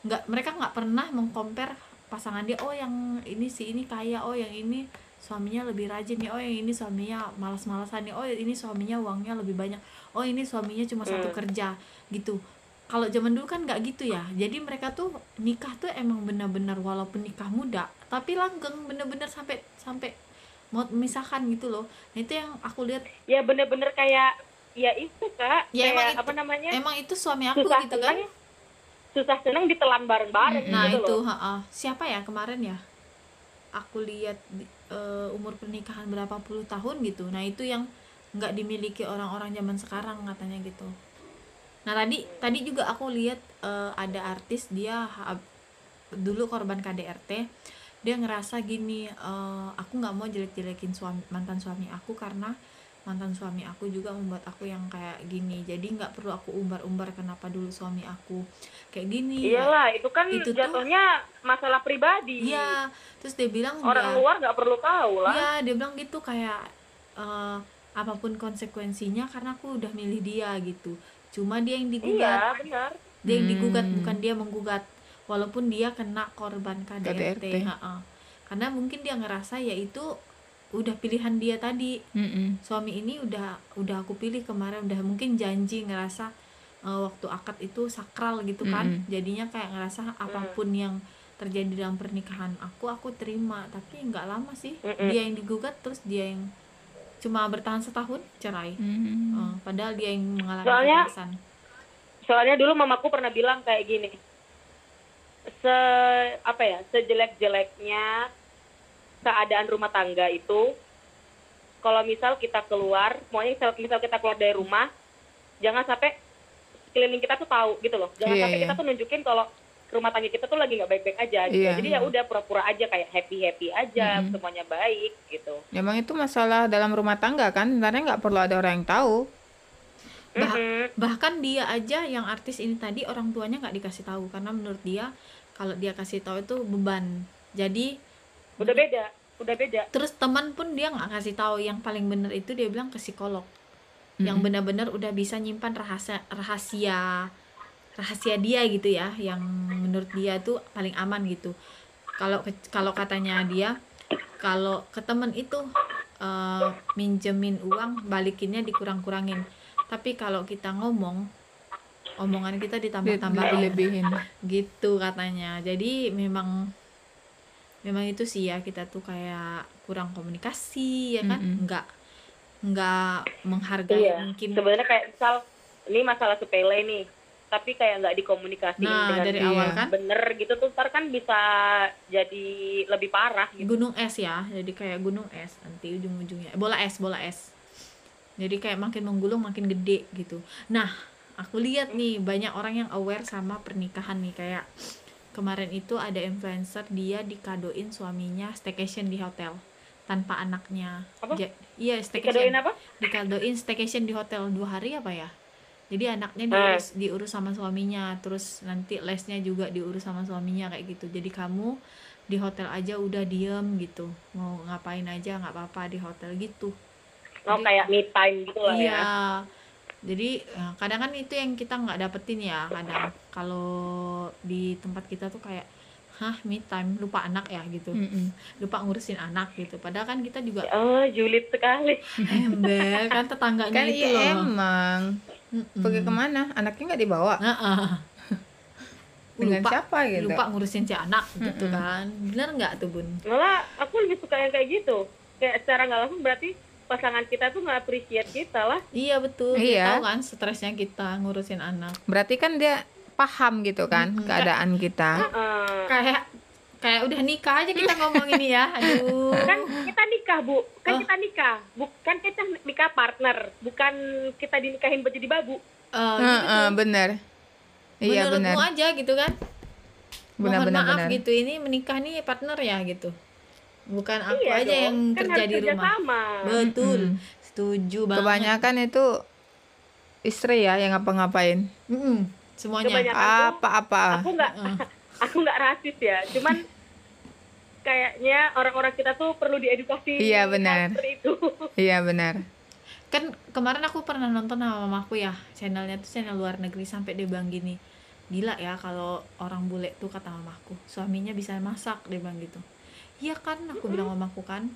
Nggak mereka nggak pernah mengcompare pasangan dia oh yang ini si ini kaya oh yang ini suaminya lebih rajin nih oh yang ini suaminya malas-malasan nih oh ini suaminya uangnya lebih banyak oh ini suaminya cuma satu Hmm. kerja gitu. Kalau zaman dulu kan nggak gitu ya. Jadi mereka tuh nikah tuh emang benar-benar walaupun nikah muda tapi langgeng bener-bener sampai sampai mau memisahkan gitu loh. Nah itu yang aku lihat. Ya bener-bener kayak ya itu kak Ya, emang kayak itu- apa namanya emang itu suami aku susah gitu kan seneng susah seneng ditelan bareng-bareng Nah gitu itu loh siapa ya kemarin ya? Aku lihat eh, umur pernikahan berapa puluh tahun gitu. Nah itu yang nggak dimiliki orang-orang zaman sekarang katanya gitu. Nah tadi tadi juga aku lihat eh, ada artis dia dulu korban KDRT. Dia ngerasa gini, eh, aku nggak mau jelek-jelekin suami mantan suami aku karena mantan suami aku juga membuat aku yang kayak gini. Jadi nggak perlu aku umbar-umbar kenapa dulu suami aku kayak gini. iyalah itu kan Itu tuh- jatuhnya masalah pribadi Iya, terus dia bilang orang ya, luar nggak perlu tahu lah Iya, dia bilang gitu kayak eh, apa pun konsekuensinya karena aku udah milih dia gitu. Cuma dia yang digugat, iya benar dia yang digugat Hmm. bukan dia menggugat. Walaupun dia kena korban KDRT, KDRT. Karena mungkin dia ngerasa ya itu udah pilihan dia tadi. Mm-mm. Suami ini udah udah aku pilih kemarin udah mungkin janji ngerasa eh, waktu akad itu sakral gitu kan Mm-mm. jadinya kayak ngerasa apa pun yang terjadi dalam pernikahan aku aku terima tapi nggak lama sih Mm-mm. dia yang digugat terus dia yang cuma bertahan setahun cerai Hmm. Eh, padahal dia yang mengalami Soalnya- kekerasan soalnya dulu mamaku pernah bilang kayak gini se apa ya sejelek-jeleknya keadaan rumah tangga itu kalau misal kita keluar maunya misal, misal kita keluar dari rumah jangan sampai sekeliling kita tuh tahu gitu loh jangan Iya, sampai iya. kita tuh nunjukin kalau rumah tangga kita tuh lagi nggak baik-baik aja gitu Iya. jadi ya udah pura-pura aja kayak happy happy aja Mm-mm. semuanya baik gitu Emang itu masalah dalam rumah tangga kan? Sebenarnya nggak perlu ada orang yang tahu. Bah- Mm-mm. bahkan dia aja yang artis ini tadi orang tuanya nggak dikasih tahu karena menurut dia kalau dia kasih tahu itu beban jadi udah beda udah beda. Terus teman pun dia nggak kasih tahu yang paling bener itu dia bilang ke psikolog. Yang Mm-mm. benar-benar udah bisa nyimpan rahasia rahasia rahasia dia gitu ya yang menurut dia tuh paling aman gitu. Kalau kalau katanya dia kalau ke temen itu eh, minjemin uang balikinnya dikurang-kurangin. Tapi kalau kita ngomong omongan kita ditambah-tambahin Dilebih-lebihin. gitu katanya. Jadi memang memang itu sih ya kita tuh kayak kurang komunikasi ya kan? Mm-mm. nggak nggak menghargai Iya, mungkin sebenarnya kayak misal ini masalah sepele nih tapi kayak nggak dikomunikasiin nah dengan dari awal kan? bener gitu tuh ntar kan bisa jadi lebih parah gitu. Gunung es ya jadi kayak gunung es nanti ujung-ujungnya. Bola es bola es. Jadi kayak makin menggulung makin gede gitu. Nah aku lihat nih banyak orang yang aware sama pernikahan nih kayak kemarin itu ada influencer dia dikadoin suaminya staycation di hotel tanpa anaknya. Apa? Ja- iya dikadoin staycation apa? Dikadoin staycation di hotel dua hari apa ya? Jadi anaknya Hmm. diurus diurus sama suaminya terus nanti lesnya juga diurus sama suaminya kayak gitu. Jadi kamu di hotel aja udah diem gitu. Mau ngapain aja nggak apa-apa di hotel gitu. Oh Jadi- kayak me time gitu lah iya. ya jadi eh, kadang kan itu yang kita nggak dapetin ya kadang kalau di tempat kita tuh kayak hah me time lupa anak ya gitu Mm-mm. lupa ngurusin anak gitu padahal kan kita juga oh julid sekali ember kan tetangganya Kan itu iya loh emang. Mm-mm. Pergi ke mana? Anaknya nggak dibawa. Heeh. Dengan lupa siapa gitu? lupa ngurusin si anak gitu Mm-mm. kan bener nggak tuh bun malah aku lebih suka yang kayak gitu kayak secara nggak langsung berarti pasangan kita tuh nggak appreciate kita lah iya betul Iya. dia tahu kan stresnya kita ngurusin anak Berarti kan dia paham gitu kan Mm-mm. keadaan kita. Heeh. kayak kayak udah nikah aja kita ngomong ini ya aduh kan kita nikah bu kan Oh. kita nikah bukan kita nikah partner bukan kita dinikahin buat jadi babu Eh, Heeh, gitu. bener. Iya benar. aja gitu kan Benar mohon benar maaf benar. gitu ini menikah nih partner ya gitu bukan aku iya aja dong. yang kan kerja di rumah sama betul Mm-mm. setuju banget Kebanyakan itu istri ya yang ngapa-ngapain. Mm-mm, semuanya Apa-apa. aku nggak aku nggak rasis ya cuman kayaknya orang-orang kita tuh perlu diedukasi Iya, benar. seperti itu Iya benar. kan kemarin aku pernah nonton sama mamaku ya channelnya tuh channel luar negeri sampai dia bilang gini gila ya kalau orang bule tuh kata mamaku suaminya bisa masak dia bilang gitu iya kan aku bilang mamaku kan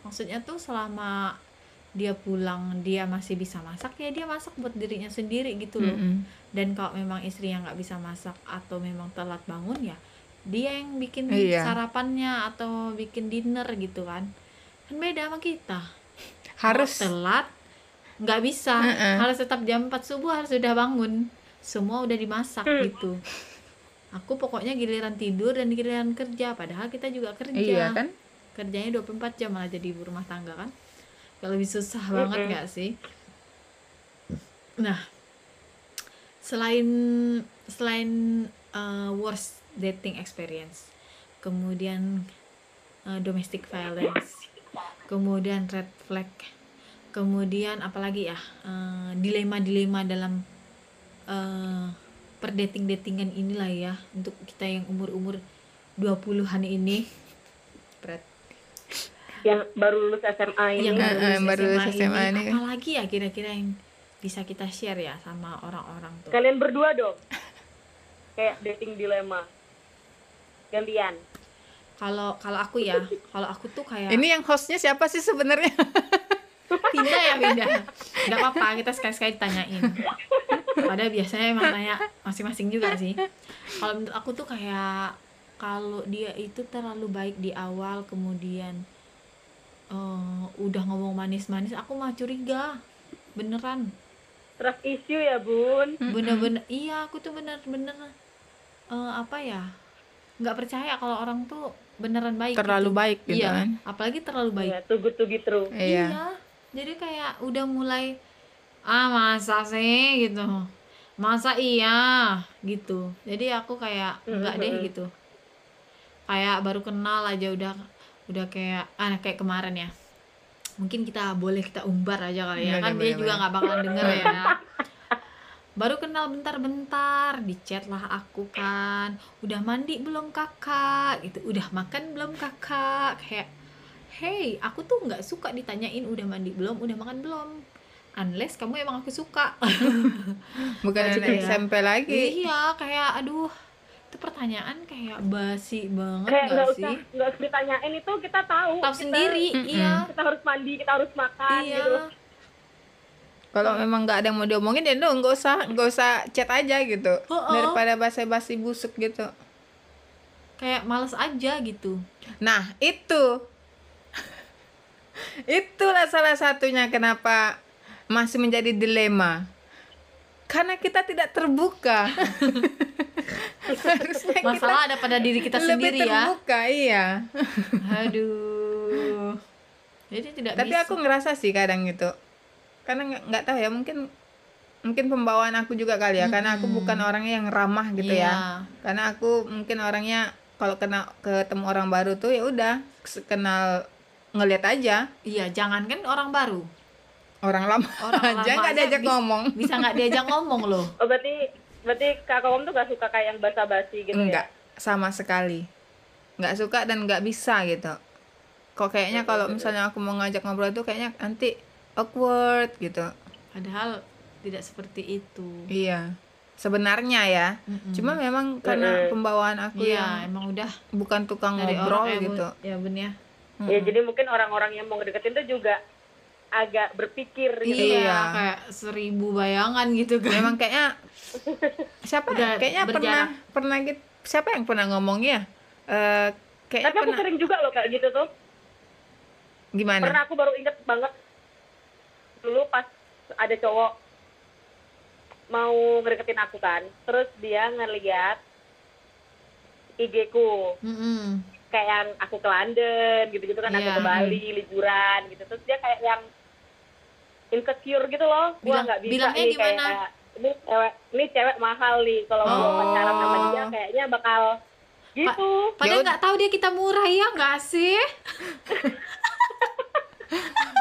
maksudnya tuh selama dia pulang dia masih bisa masak ya dia masak buat dirinya sendiri gitu loh Mm-mm. dan kalau memang istri yang nggak bisa masak atau memang telat bangun ya dia yang bikin Iya. sarapannya atau bikin dinner gitu kan kan beda sama kita Harus Mau telat nggak bisa Heeh. harus tetap jam 4 subuh harus sudah bangun semua udah dimasak Hmm. gitu aku pokoknya giliran tidur dan giliran kerja padahal kita juga kerja iya kan? kerjanya 24 jam malah jadi ibu rumah tangga kan Gak lebih susah banget Mm-mm. nggak sih nah selain selain uh, worst dating experience kemudian uh, domestic violence kemudian red flag kemudian apalagi ya uh, dilema-dilema dalam uh, perdating datingan inilah ya untuk kita yang umur-umur 20-an ini. Berat yang baru lulus SMA ini. Yang baru yang baru lulus SMA ini. apalagi ya kira-kira yang bisa kita share ya sama orang-orang tuh. Kalian berdua dong. Kayak dating dilema. Gantian. Kalau kalau aku ya kalau aku tuh kayak Ini yang hostnya siapa sih sebenarnya? pindah ya pindah nggak apa-apa kita sekali-sekali tanyain Padahal biasanya emang tanya masing-masing juga sih. Kalau menurut aku tuh kayak kalau dia itu terlalu baik di awal kemudian eh, udah ngomong manis-manis, aku mah curiga. Beneran. Trust issue ya bun. Bener-bener iya aku tuh bener-bener eh, apa ya? nggak percaya kalau orang tuh beneran baik terlalu gitu. baik gitu iya, kan apalagi terlalu baik. Iya, good to be true. iya Jadi kayak udah mulai ah masa sih gitu. Masa iya gitu. Jadi aku kayak enggak deh Mhm. gitu. Kayak baru kenal aja udah udah kayak ah kayak kemarin ya. Mungkin kita boleh kita umbar aja kali ya. Boleh, kan dia juga nggak bakalan denger ya. Baru kenal bentar-bentar, di chat lah aku kan. Udah mandi belum kakak? Gitu. Udah makan belum kakak? Kayak hey aku tuh nggak suka ditanyain udah mandi belum udah makan belum unless kamu emang aku suka bukan anak ya. SMP lagi iya kayak aduh itu pertanyaan kayak basi banget Kayak nggak nggak usah sih nggak usah ditanyain itu kita tahu. tahu Kita- sendiri Mm-mm. iya Kita harus mandi, kita harus makan iya gitu. kalau memang nggak ada yang mau diomongin ya dong nggak usah nggak usah chat aja gitu Oh, oh. daripada basa-basi busuk gitu kayak males aja gitu nah itu itulah salah satunya kenapa masih menjadi dilema. Karena kita tidak terbuka. Harusnya kita masalah ada pada diri kita lebih sendiri ya. terbuka iya. Aduh. Jadi tidak tapi bisa. aku ngerasa sih kadang gitu. Karena nggak tahu ya mungkin mungkin pembawaan aku juga kali ya. Karena aku bukan orangnya yang ramah gitu ya. Iya. karena aku mungkin orangnya kalau kena ketemu orang baru tuh ya udah kenal ngeliat aja. Iya jangankan orang baru. Orang lama Orang aja lama nggak aja diajak bis- ngomong. bisa nggak diajak ngomong loh. Oh berarti berarti kakak om tuh gak suka kayak yang basa-basi gitu enggak ya? sama sekali. Nggak suka dan nggak bisa gitu. Kok kayaknya kalau misalnya aku mau ngajak ngobrol tuh kayaknya nanti awkward gitu. Padahal tidak seperti itu. Iya sebenarnya ya. Mm-mm. cuma memang karena Mm-mm. pembawaan aku iya yang emang udah bukan tukang dari ngobrol gitu. ya ben ya Ya jadi mungkin orang-orang yang mau ngedeketin tuh juga agak berpikir gitu. iya, Iya. kayak seribu bayangan gitu kan memang kayaknya siapa Udah kayaknya pernah berjarak. pernah gitu siapa yang pernah ngomongnya eh kayaknya Tapi aku pernah sering juga loh kayak gitu tuh. gimana Pernah aku baru inget banget dulu pas ada cowok mau ngedeketin aku kan, terus dia ngeliat IG ku Mm-mm. Kayak yang aku ke London gitu-gitu kan, aku Iya. ke Bali liburan gitu, terus dia kayak yang insecure gitu loh, gua Bilang- nggak bisa bilangnya nih gimana? kayak ini cewek ini cewek mahal nih, kalau gua Oh. pacaran sama dia kayaknya bakal gitu. padahal Ya nggak tahu dia kita murah ya nggak sih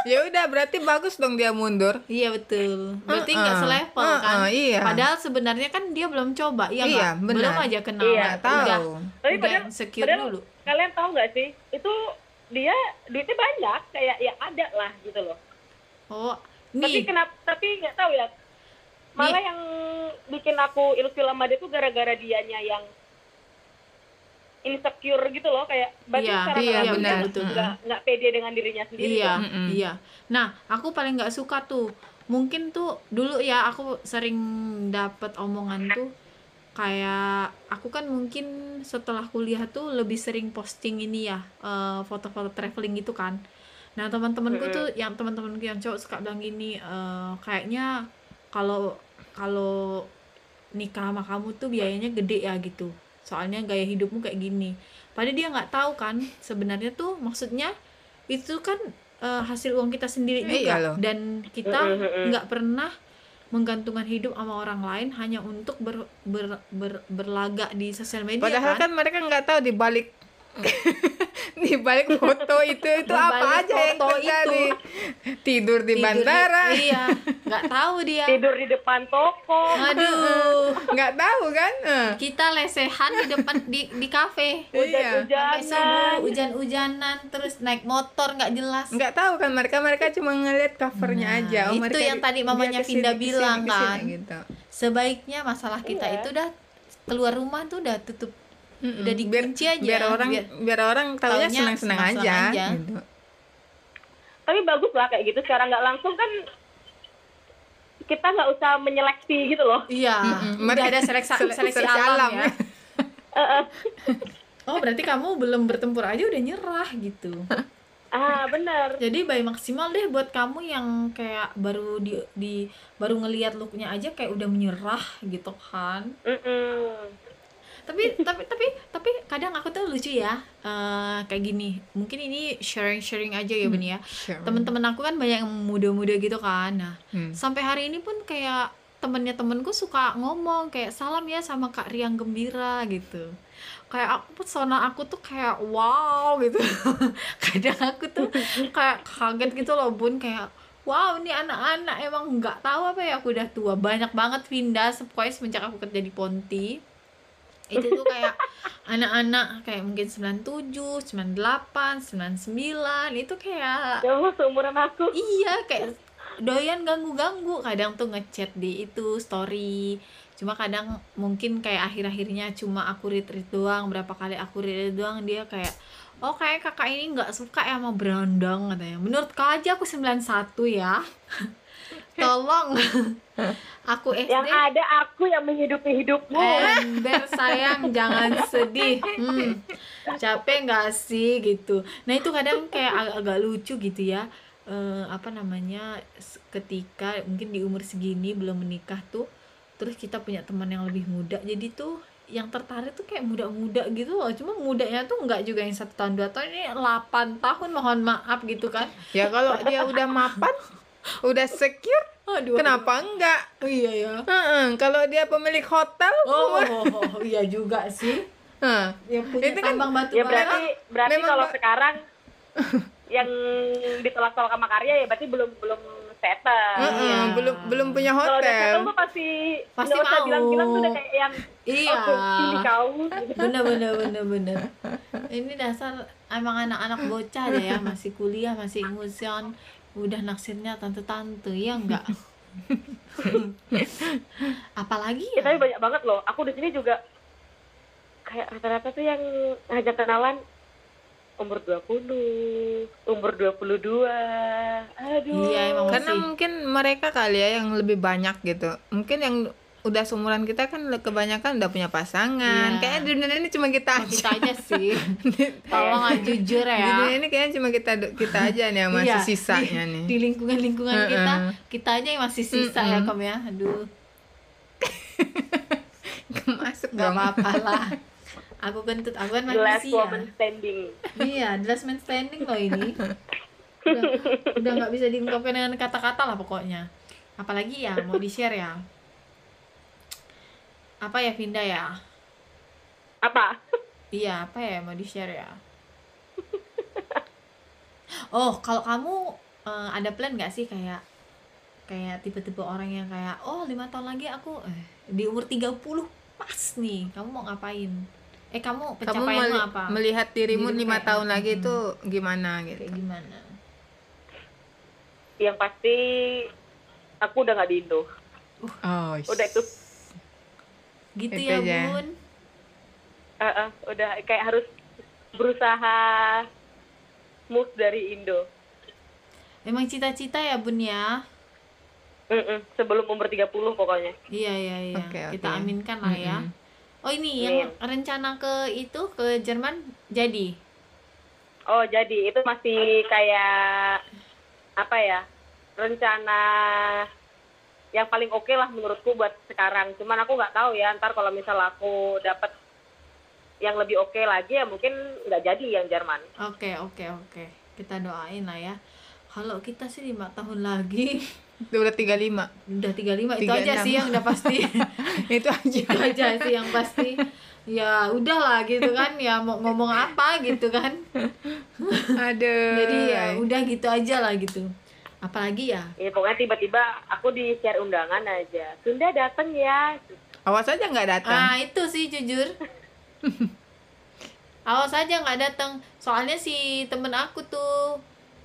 ya udah berarti bagus dong dia mundur iya betul berarti nggak Uh-uh. selevel Uh-uh, kan iya. padahal sebenarnya kan dia belum coba ya Iya, nggak benar. belum aja kenal Iya, nggak tahu udah Tapi udah padahal, insecure padahal dulu kalian tahu nggak sih itu dia duitnya banyak kayak ya ada lah gitu loh. oh Tapi nih kenapa? Tapi nggak tahu ya. Malah yang bikin aku ilfil sama dia tuh gara-gara dianya yang insecure gitu loh kayak berarti Iya, secara iya, benar. Betul. nggak pede dengan dirinya sendiri. Iya, tuh. Mm-mm. iya. Nah, aku paling nggak suka tuh. Mungkin tuh dulu ya aku sering dapat omongan tuh kayak aku kan mungkin setelah kuliah tuh lebih sering posting ini ya eh, foto-foto traveling gitu kan. Nah teman-temanku tuh yang teman-temanku yang cowok suka bilang gini eh, kayaknya kalau kalau nikah sama kamu tuh biayanya gede ya gitu. Soalnya gaya hidupmu kayak gini. Padahal dia nggak tahu kan sebenarnya tuh maksudnya itu kan eh, hasil uang kita sendiri Iya juga loh. dan kita nggak pernah menggantungkan hidup sama orang lain hanya untuk ber, ber, ber- berlagak di sosial media padahal kan, kan mereka nggak tahu di balik di balik foto itu itu Di apa aja yang foto terjadi tidur di Tidur bandara iya nggak tahu dia Tidur di depan toko. aduh nggak tahu kan Eh. kita lesehan di depan di di kafe iya sampai subuh Hujan-hujanan. hujan-hujanan terus naik motor nggak jelas nggak tahu kan mereka mereka cuma ngeliat covernya Nah, aja itu mereka yang di- tadi mamanya Vinda bilang ke sini, kan. gitu. sebaiknya masalah kita Iya. itu udah keluar rumah tuh udah tutup Mm-mm. udah dikunci aja biar orang biar- biar, orang taunya senang senang aja, senang-senang aja. gitu. Tapi bagus lah kayak gitu secara nggak langsung kan kita nggak usah menyeleksi gitu loh Iya, Mm-mm. udah ada seleksi, sele- seleksi, seleksi alam, alam, ya. ya. Eh, eh. Oh, berarti kamu belum bertempur aja udah nyerah gitu. ah bener Jadi bayi maksimal deh buat kamu yang kayak baru di, di baru ngelihat looknya aja kayak udah menyerah gitu kan. Mm-mm. Tapi tapi tapi tapi kadang aku tuh lucu ya. eh, kayak gini. Mungkin ini sharing-sharing aja ya, Bun ya. Sure. Temen-temen aku kan banyak yang muda-muda gitu kan. Nah, Hmm. sampai hari ini pun kayak temennya temenku suka ngomong kayak salam ya sama Kak Riang Gembira gitu kayak aku pesona aku tuh kayak wow gitu kadang aku tuh kayak kaget gitu loh bun kayak wow ini anak-anak emang nggak tahu apa ya aku udah tua banyak banget pindah pokoknya semenjak aku kerja di Ponti itu tuh kayak anak-anak kayak mungkin 97, 98, 99 itu kayak ya Allah seumuran aku. Iya kayak doyan ganggu-ganggu. Kadang tuh ngechat di itu story. Cuma kadang mungkin kayak akhir-akhirnya cuma aku read doang berapa kali aku read doang dia kayak oh kayak kakak ini nggak suka ya sama berandang katanya. Menurut kau aja aku 91 ya tolong. Aku SD yang ada aku yang menghidupi hidupmu. Ember sayang. Jangan sedih. Hmm, capek nggak sih gitu. Nah itu kadang kayak ag- agak lucu gitu ya. Eh, apa namanya ketika mungkin di umur segini belum menikah tuh terus kita punya teman yang lebih muda. Jadi tuh yang tertarik tuh kayak muda-muda gitu loh. Cuma mudanya tuh nggak juga yang satu tahun dua tahun. Ini 8 tahun mohon maaf gitu kan. Ya kalau dia udah mapan, udah secure, aduh kenapa enggak? oh, iya ya Heeh, kalau dia pemilik hotel, oh, oh, oh, iya juga sih Heeh. yang punya Itu kan- tambang batu ya berarti berarti memang kalau sekarang yang ditolak-tolak sama karya ya berarti belum belum settle Heeh, Iya. belum belum punya kalau udah hotel. settle tuh pasti Pasti usah mau. bilang-bilang tuh udah kayak yang Iya. sini kau bener bener bener bener ini dasar emang anak-anak bocah deh ya masih kuliah masih ngusion udah naksirnya tante-tante ya enggak apalagi ya tapi ya banyak banget loh aku di sini juga kayak rata-rata tuh yang ngajak kenalan umur 20 umur 22 aduh Iya, emang Karena masih. mungkin mereka kali ya yang lebih banyak gitu. Mungkin yang udah seumuran kita kan kebanyakan udah punya pasangan. Iya. Kayaknya di dunia ini cuma kita aja. kita aja sih tolong aja jujur Di ya dunia ini kayaknya cuma kita kita aja nih yang masih Iya, sisanya di, nih. di lingkungan-lingkungan kita Heeh. kita aja yang masih sisa ya Mm-mm. kom ya aduh Masuk nggak dong. apa-apa lah aku kentut aku kan the last manusia woman standing Iya, the last man standing loh ini. Udah, udah nggak bisa diungkapkan dengan kata-kata lah pokoknya. Apalagi ya mau di share ya. Apa ya Vinda ya? apa Iya, apa ya mau di share ya? Oh, kalau kamu eh, ada plan nggak sih kayak kayak tipe-tipe orang yang kayak oh lima tahun lagi aku eh, di umur 30 pas nih kamu mau ngapain eh kamu Kamu pencapaianmu meli- apa melihat dirimu lima tahun lagi Hmm. itu gimana gitu? kayak gimana yang pasti aku udah nggak di Indo Oh, udah itu gitu Itu ya aja. bun Eh, eh, udah kayak harus berusaha move dari Indo emang cita-cita ya bun ya Mm-mm, sebelum umur 30 pokoknya iya iya iya Oke, kita oke. aminkan lah ya Mm-mm. oh ini Amin. yang rencana ke itu ke Jerman jadi oh jadi itu masih kayak apa ya rencana yang paling oke lah menurutku buat sekarang. Cuman aku nggak tahu ya ntar kalau misal aku dapat yang lebih oke lagi ya mungkin nggak jadi yang Jerman. Oke oke oke. Kita doain lah ya. Kalau kita sih lima tahun lagi. Itu udah 35. udah 35 itu aja 36. sih yang udah pasti. Itu aja. itu aja sih yang pasti. Ya udahlah gitu kan. Ya mau ngomong apa gitu kan. Aduh. jadi ya udah gitu aja lah gitu apalagi ya? Ya pokoknya tiba-tiba aku di share undangan aja. Sunda datang ya. Awas aja nggak datang. ah itu sih jujur. Awas aja nggak datang soalnya si temen aku tuh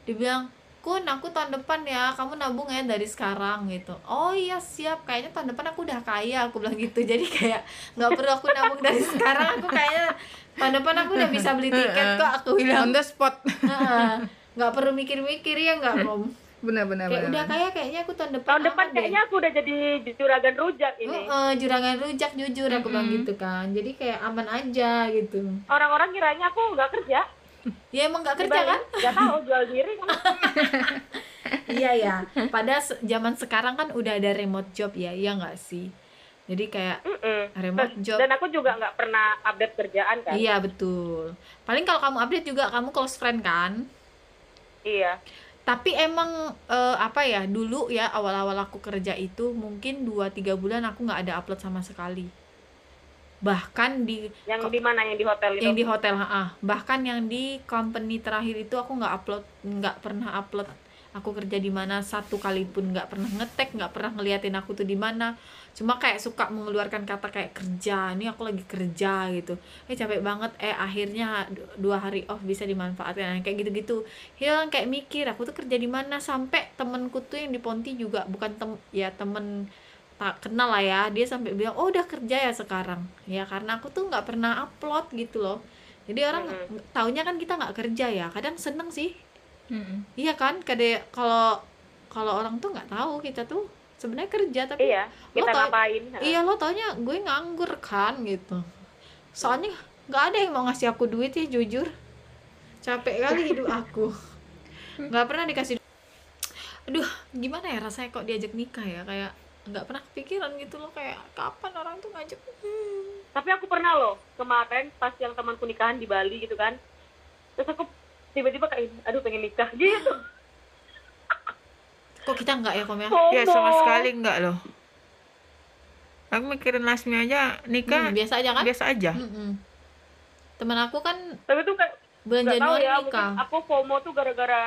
dibilang kun aku tahun depan ya kamu nabung ya dari sekarang gitu. Oh iya siap. Kayaknya tahun depan aku udah kaya aku bilang gitu. Jadi kayak nggak perlu aku nabung dari sekarang. Aku kayaknya tahun depan aku udah bisa beli tiket kok aku On bilang the spot. Heeh. nggak perlu mikir-mikir ya nggak om benar benar kayak benar. udah kayak kayaknya aku tahun depan tahun depan deh. kayaknya aku udah jadi juragan rujak ini. Heeh, juragan rujak jujur aku bilang gitu kan. Jadi kayak aman aja gitu. Orang-orang kiranya aku nggak kerja. Ya emang nggak kerja kan? Nggak tahu jual diri. Kan iya ya. Pada zaman sekarang kan udah ada remote job ya iya nggak sih? Jadi kayak Mm-mm. remote Dan- job dan aku juga nggak pernah update kerjaan kan. Iya betul. Paling kalau kamu update juga kamu close friend kan? Iya tapi emang eh, apa ya dulu ya awal-awal aku kerja itu mungkin 2-3 bulan aku nggak ada upload sama sekali. Bahkan di yang di mana? Yang di hotel itu? Yang di hotel ah bahkan yang di company terakhir itu aku nggak upload nggak pernah upload. Aku kerja di mana satu kali pun nggak pernah ngetek nggak pernah ngeliatin aku tuh di mana cuma kayak suka mengeluarkan kata kayak kerja ini aku lagi kerja gitu. Eh capek banget. Eh akhirnya du- dua hari off bisa dimanfaatkan kayak gitu-gitu. Hilang kayak mikir aku tuh kerja di mana? Sampai temenku tuh yang di Ponti juga bukan tem ya temen tak kenal lah ya dia sampai bilang oh udah kerja ya sekarang. Ya karena aku tuh nggak pernah upload gitu loh. Jadi orang Mm-mm. taunya kan kita nggak kerja ya kadang seneng sih. Mm-mm. iya kan? Kadang kalau kalau orang tuh nggak tahu kita tuh sebenarnya kerja tapi iya kita tau- ngapain iya lo taunya gue nganggur kan gitu. Soalnya nggak ada yang mau ngasih aku duit ya jujur. Capek kali hidup aku. Nggak pernah dikasih aduh gimana ya rasanya kok diajak nikah ya? Kayak nggak pernah kepikiran gitu loh kayak kapan orang tuh ngajak Hmm. tapi aku pernah loh kemarin pas yang temanku nikahan di Bali gitu kan. Terus aku tiba-tiba kayak aduh pengen nikah gitu kok kita nggak ya kom ya Ya sama FOMO. sekali enggak loh. Aku mikirin Lasmi aja nikah Hmm, biasa aja kan biasa aja. Mm-mm. temen aku kan tapi tuh kayak bulan nggak tahu Januari ya nikah aku FOMO tuh gara-gara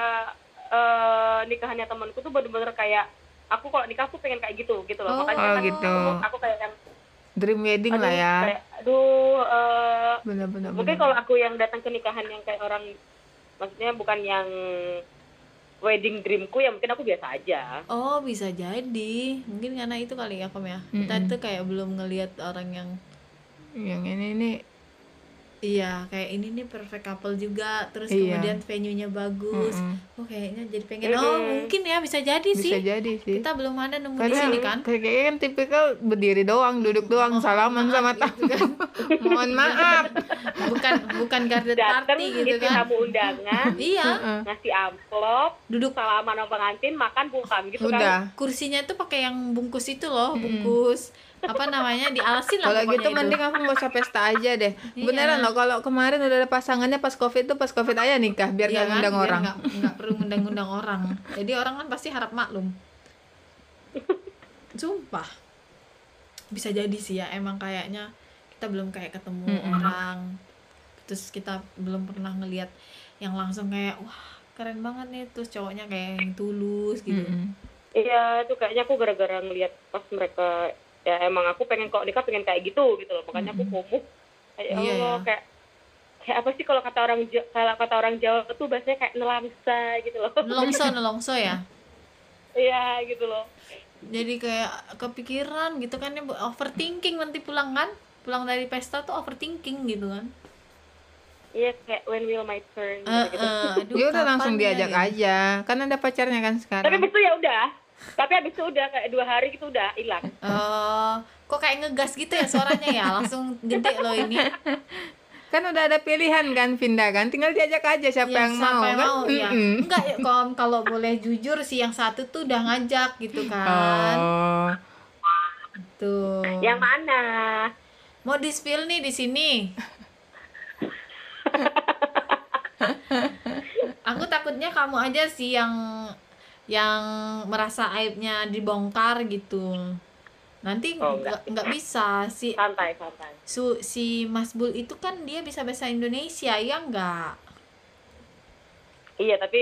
eh, nikahannya temanku tuh bener-bener kayak aku kalau nikah tuh pengen kayak gitu gitu loh Oh. makanya Oh, kan gitu. aku kayak yang Dream wedding aduh lah ya. kayak aduh eh, Benar-benar. mungkin kalau aku yang datang ke nikahan yang kayak orang maksudnya bukan yang wedding dreamku ya mungkin aku biasa aja. Oh bisa jadi. Mungkin karena itu kali ya kom ya. Kita Mm-mm. tuh kayak belum ngelihat orang yang yang ini nih iya kayak ini nih perfect couple juga terus Iya. kemudian venue-nya bagus mm-mm. oh kayaknya jadi pengen oh mungkin ya bisa jadi bisa sih jadi sih. kita belum ada nemu di Karena sini kan kayaknya kan tipikal berdiri doang, duduk doang, Oh, salaman sama maaf tamu. gitu kan. Mohon maaf. bukan bukan garden datang party gitu kan tamu undangan iya ngasih amplop duduk salaman sama pengantin makan bukan gitu kan Udah. kursinya tuh pakai yang bungkus itu loh bungkus apa namanya dialasin lah Kalau gitu itu. mending aku nggak usah pesta aja deh. Iya. Beneran loh kalau kemarin udah ada pasangannya pas covid tuh pas covid aja nikah biar Iya nggak kan? ngundang Biar orang. nggak perlu ngundang-ngundang orang jadi orang kan pasti harap maklum sumpah bisa jadi sih ya emang kayaknya kita belum kayak ketemu Mm-mm. orang terus kita belum pernah ngelihat yang langsung kayak wah keren banget nih terus cowoknya kayak yang tulus gitu Mm-mm. iya itu kayaknya aku gara-gara ngeliat pas mereka ya emang aku pengen kok nikah pengen kayak gitu gitu loh. Makanya aku FOMO kayak Iya, Allah ya. kayak kayak apa sih kalau kata orang kalau kata orang Jawa tuh bahasanya kayak nelamsa gitu loh. Nelongso nelongso ya? Iya gitu loh. Jadi kayak kepikiran gitu kan ya overthinking nanti pulang kan? Pulang dari pesta tuh overthinking gitu kan? Iya kayak when will my turn Eh, gitu, eh, aduh, Ya udah langsung ya, diajak gitu. aja. Kan ada pacarnya kan tapi sekarang. habis itu ya udah tapi habis itu udah kayak dua hari gitu udah hilang Oh, kok kayak ngegas gitu ya suaranya ya langsung gede loh ini Kan udah ada pilihan kan pindah kan. Tinggal diajak aja siapa Ya, yang siapa mau yang kan. mau, ya. Mm-mm. enggak ya kalau kalau boleh jujur sih yang satu tuh udah ngajak gitu kan Oh. tuh yang mana mau di spill nih di sini aku takutnya kamu aja sih yang yang merasa aibnya dibongkar gitu. Nanti Oh, nggak nggak bisa si santai santai. su, si Mas Bul itu kan dia bisa bahasa Indonesia ya enggak iya tapi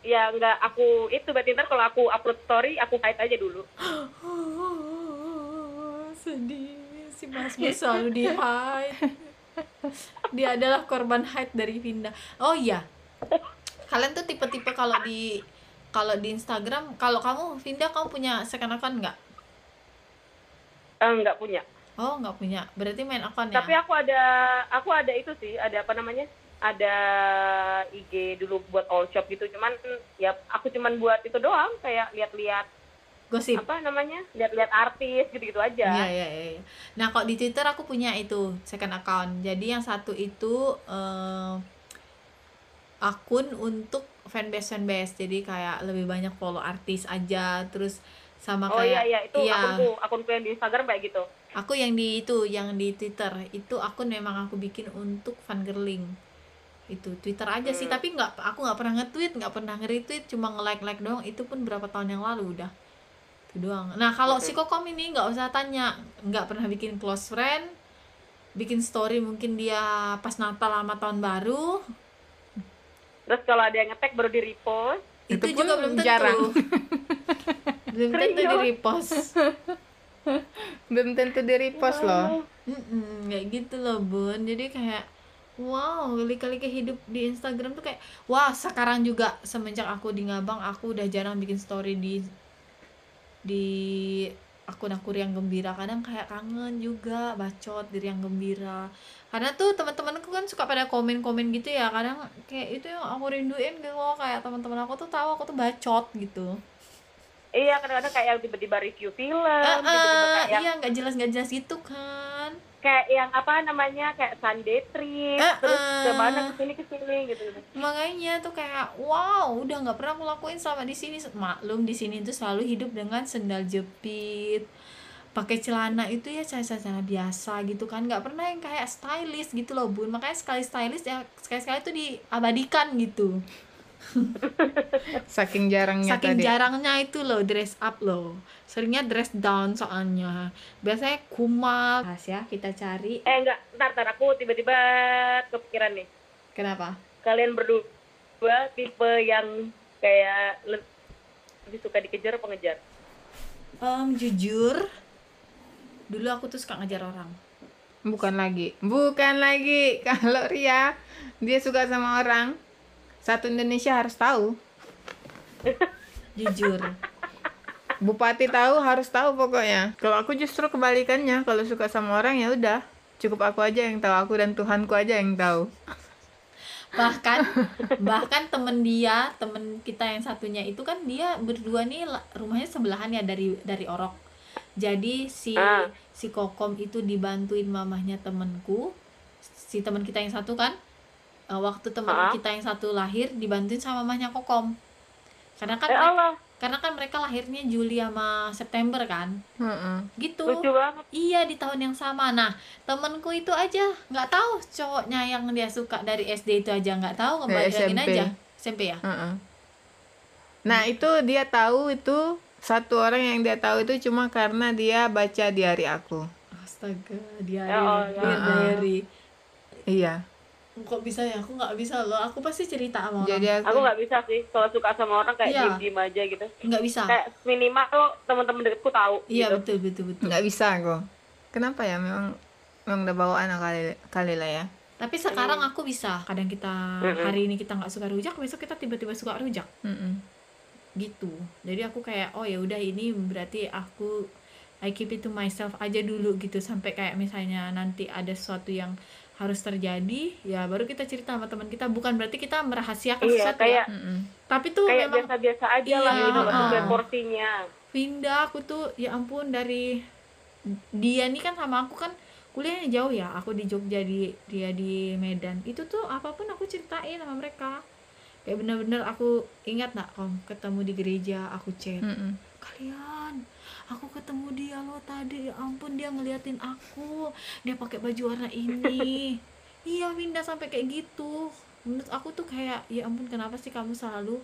ya nggak aku itu berarti ntar kalau aku upload story aku hide aja dulu. Sedih si Mas Bul selalu di hide dia adalah korban hide dari Vinda. Oh iya. Kalian tuh tipe-tipe kalau di kalau di Instagram kalau kamu Vinda kamu punya second account nggak? Eh, nggak punya. Oh nggak punya. Berarti main account ya? Tapi aku ada aku ada itu sih ada apa namanya? Ada IG dulu buat all shop gitu. Cuman ya aku cuman buat itu doang. Kayak lihat-lihat gosip. apa namanya? Lihat-lihat artis gitu-gitu aja. Iya, iya, iya. iya. Nah, kok di Twitter aku punya itu second account. Jadi yang satu itu eh, akun untuk fanbase fanbase. Jadi kayak lebih banyak follow artis aja. Terus sama oh iya kayak iya itu iya. akunku akunku yang di Instagram kayak gitu aku yang di itu yang di Twitter itu akun memang aku bikin untuk fangirling itu Twitter aja sih Hmm. tapi nggak aku nggak pernah nge-tweet nggak pernah nge-retweet cuma nge-like like doang itu pun berapa tahun yang lalu udah itu doang nah kalau Oke. si kokom ini nggak usah tanya nggak pernah bikin close friend bikin story mungkin dia pas Natal sama tahun baru terus kalau ada yang ngetek baru di repost itu, Itu pun juga belum tentu. jarang. belum tentu di repost belum tentu di repost loh. Mm-mm, kayak gitu loh bun. Jadi kayak wow kali-kali ke hidup di Instagram tuh kayak wah sekarang juga semenjak aku di Ngabang aku udah jarang bikin story di di akun aku yang gembira. Kadang kayak kangen juga bacot diri yang gembira. Karena tuh teman-temanku kan suka pada komen-komen gitu ya. Kadang kayak itu yang aku rinduin gitu loh. Kayak teman-teman aku tuh tahu aku tuh bacot gitu. Iya kadang-kadang kayak tiba-tiba review film Ah, tiba-tiba ah, kayak iya nggak jelas nggak jelas gitu kan kayak yang apa namanya kayak Sunday trip Ah, terus ah. ke mana ke sini ke sini gitu. Makanya tuh kayak wow udah nggak pernah aku lakuin selama di sini. Maklum di sini tuh selalu hidup dengan sendal jepit pakai celana itu ya celana celana biasa gitu kan. Nggak pernah yang kayak stylish gitu loh bun. Makanya sekali stylish ya sekali sekali tuh diabadikan gitu saking jarangnya saking tadi. jarangnya itu loh dress up loh. Seringnya dress down soalnya. Biasanya kumal Pas ya kita cari. Eh enggak. Ntar ntar. Aku tiba-tiba kepikiran nih. Kenapa? Kalian berdua tipe yang kayak le- lebih suka dikejar apa ngejar? Em, jujur dulu aku tuh suka ngejar orang. Bukan lagi. Bukan lagi. Kalau Ria dia suka sama orang satu Indonesia harus tahu. Jujur. Bupati tahu harus tahu pokoknya. Kalau aku justru kebalikannya, kalau suka sama orang ya udah, cukup aku aja yang tahu. Aku dan Tuhanku aja yang tahu. bahkan bahkan temen dia temen kita yang satunya itu kan dia berdua nih rumahnya sebelahan ya dari dari orok. Jadi si Ah. si kokom itu dibantuin mamahnya temenku si teman kita yang satu kan eh, waktu teman Ah. kita yang satu lahir dibantuin sama mamahnya kokom karena kan eh mereka- Allah karena kan mereka lahirnya Juli sama September kan Heeh. gitu lucu banget Iya di tahun yang sama. Nah temenku itu aja nggak tahu cowoknya yang dia suka dari SD itu aja nggak tahu ngebayangin SMP. aja SMP ya. Heeh. Nah itu dia tahu itu satu orang yang dia tahu itu cuma karena dia baca diary aku. Astaga diary Ya Allah. Dear diary. Iya. Kok bisa ya? Aku nggak bisa loh. Aku pasti cerita sama orang. Jadi aku, nggak bisa sih kalau suka sama orang kayak Iya. diem diem aja gitu nggak bisa. kayak minimal lo teman-teman deketku tahu Iya gitu. betul betul betul. nggak bisa aku. Kenapa ya? Memang memang udah bawaan kali kali lah ya. Tapi sekarang aku bisa. Kadang kita hari ini kita nggak suka rujak, besok kita tiba-tiba suka rujak. Mm-mm. gitu jadi aku kayak oh ya udah ini berarti aku I keep it to myself aja dulu gitu sampai kayak misalnya nanti ada sesuatu yang harus terjadi ya baru kita cerita sama teman kita. Bukan berarti kita merahasiakan Iya, sesuatu kayak- ya tapi tuh kayak memang biasa-biasa aja lah Iya, gitu loh ah. sesuai porsinya. Vinda aku tuh ya ampun dari dia nih kan sama aku kan kuliahnya jauh ya. Aku di Jogja di dia di Medan. Itu tuh apa pun aku ceritain sama mereka. Kayak bener-bener aku ingat nak om ketemu di gereja aku chat. Mm-mm. kalian aku ketemu dia loh tadi. Ya ampun dia ngeliatin aku. Dia pakai baju warna ini. Iya Winda sampai kayak gitu. Menurut aku tuh kayak ya ampun kenapa sih kamu selalu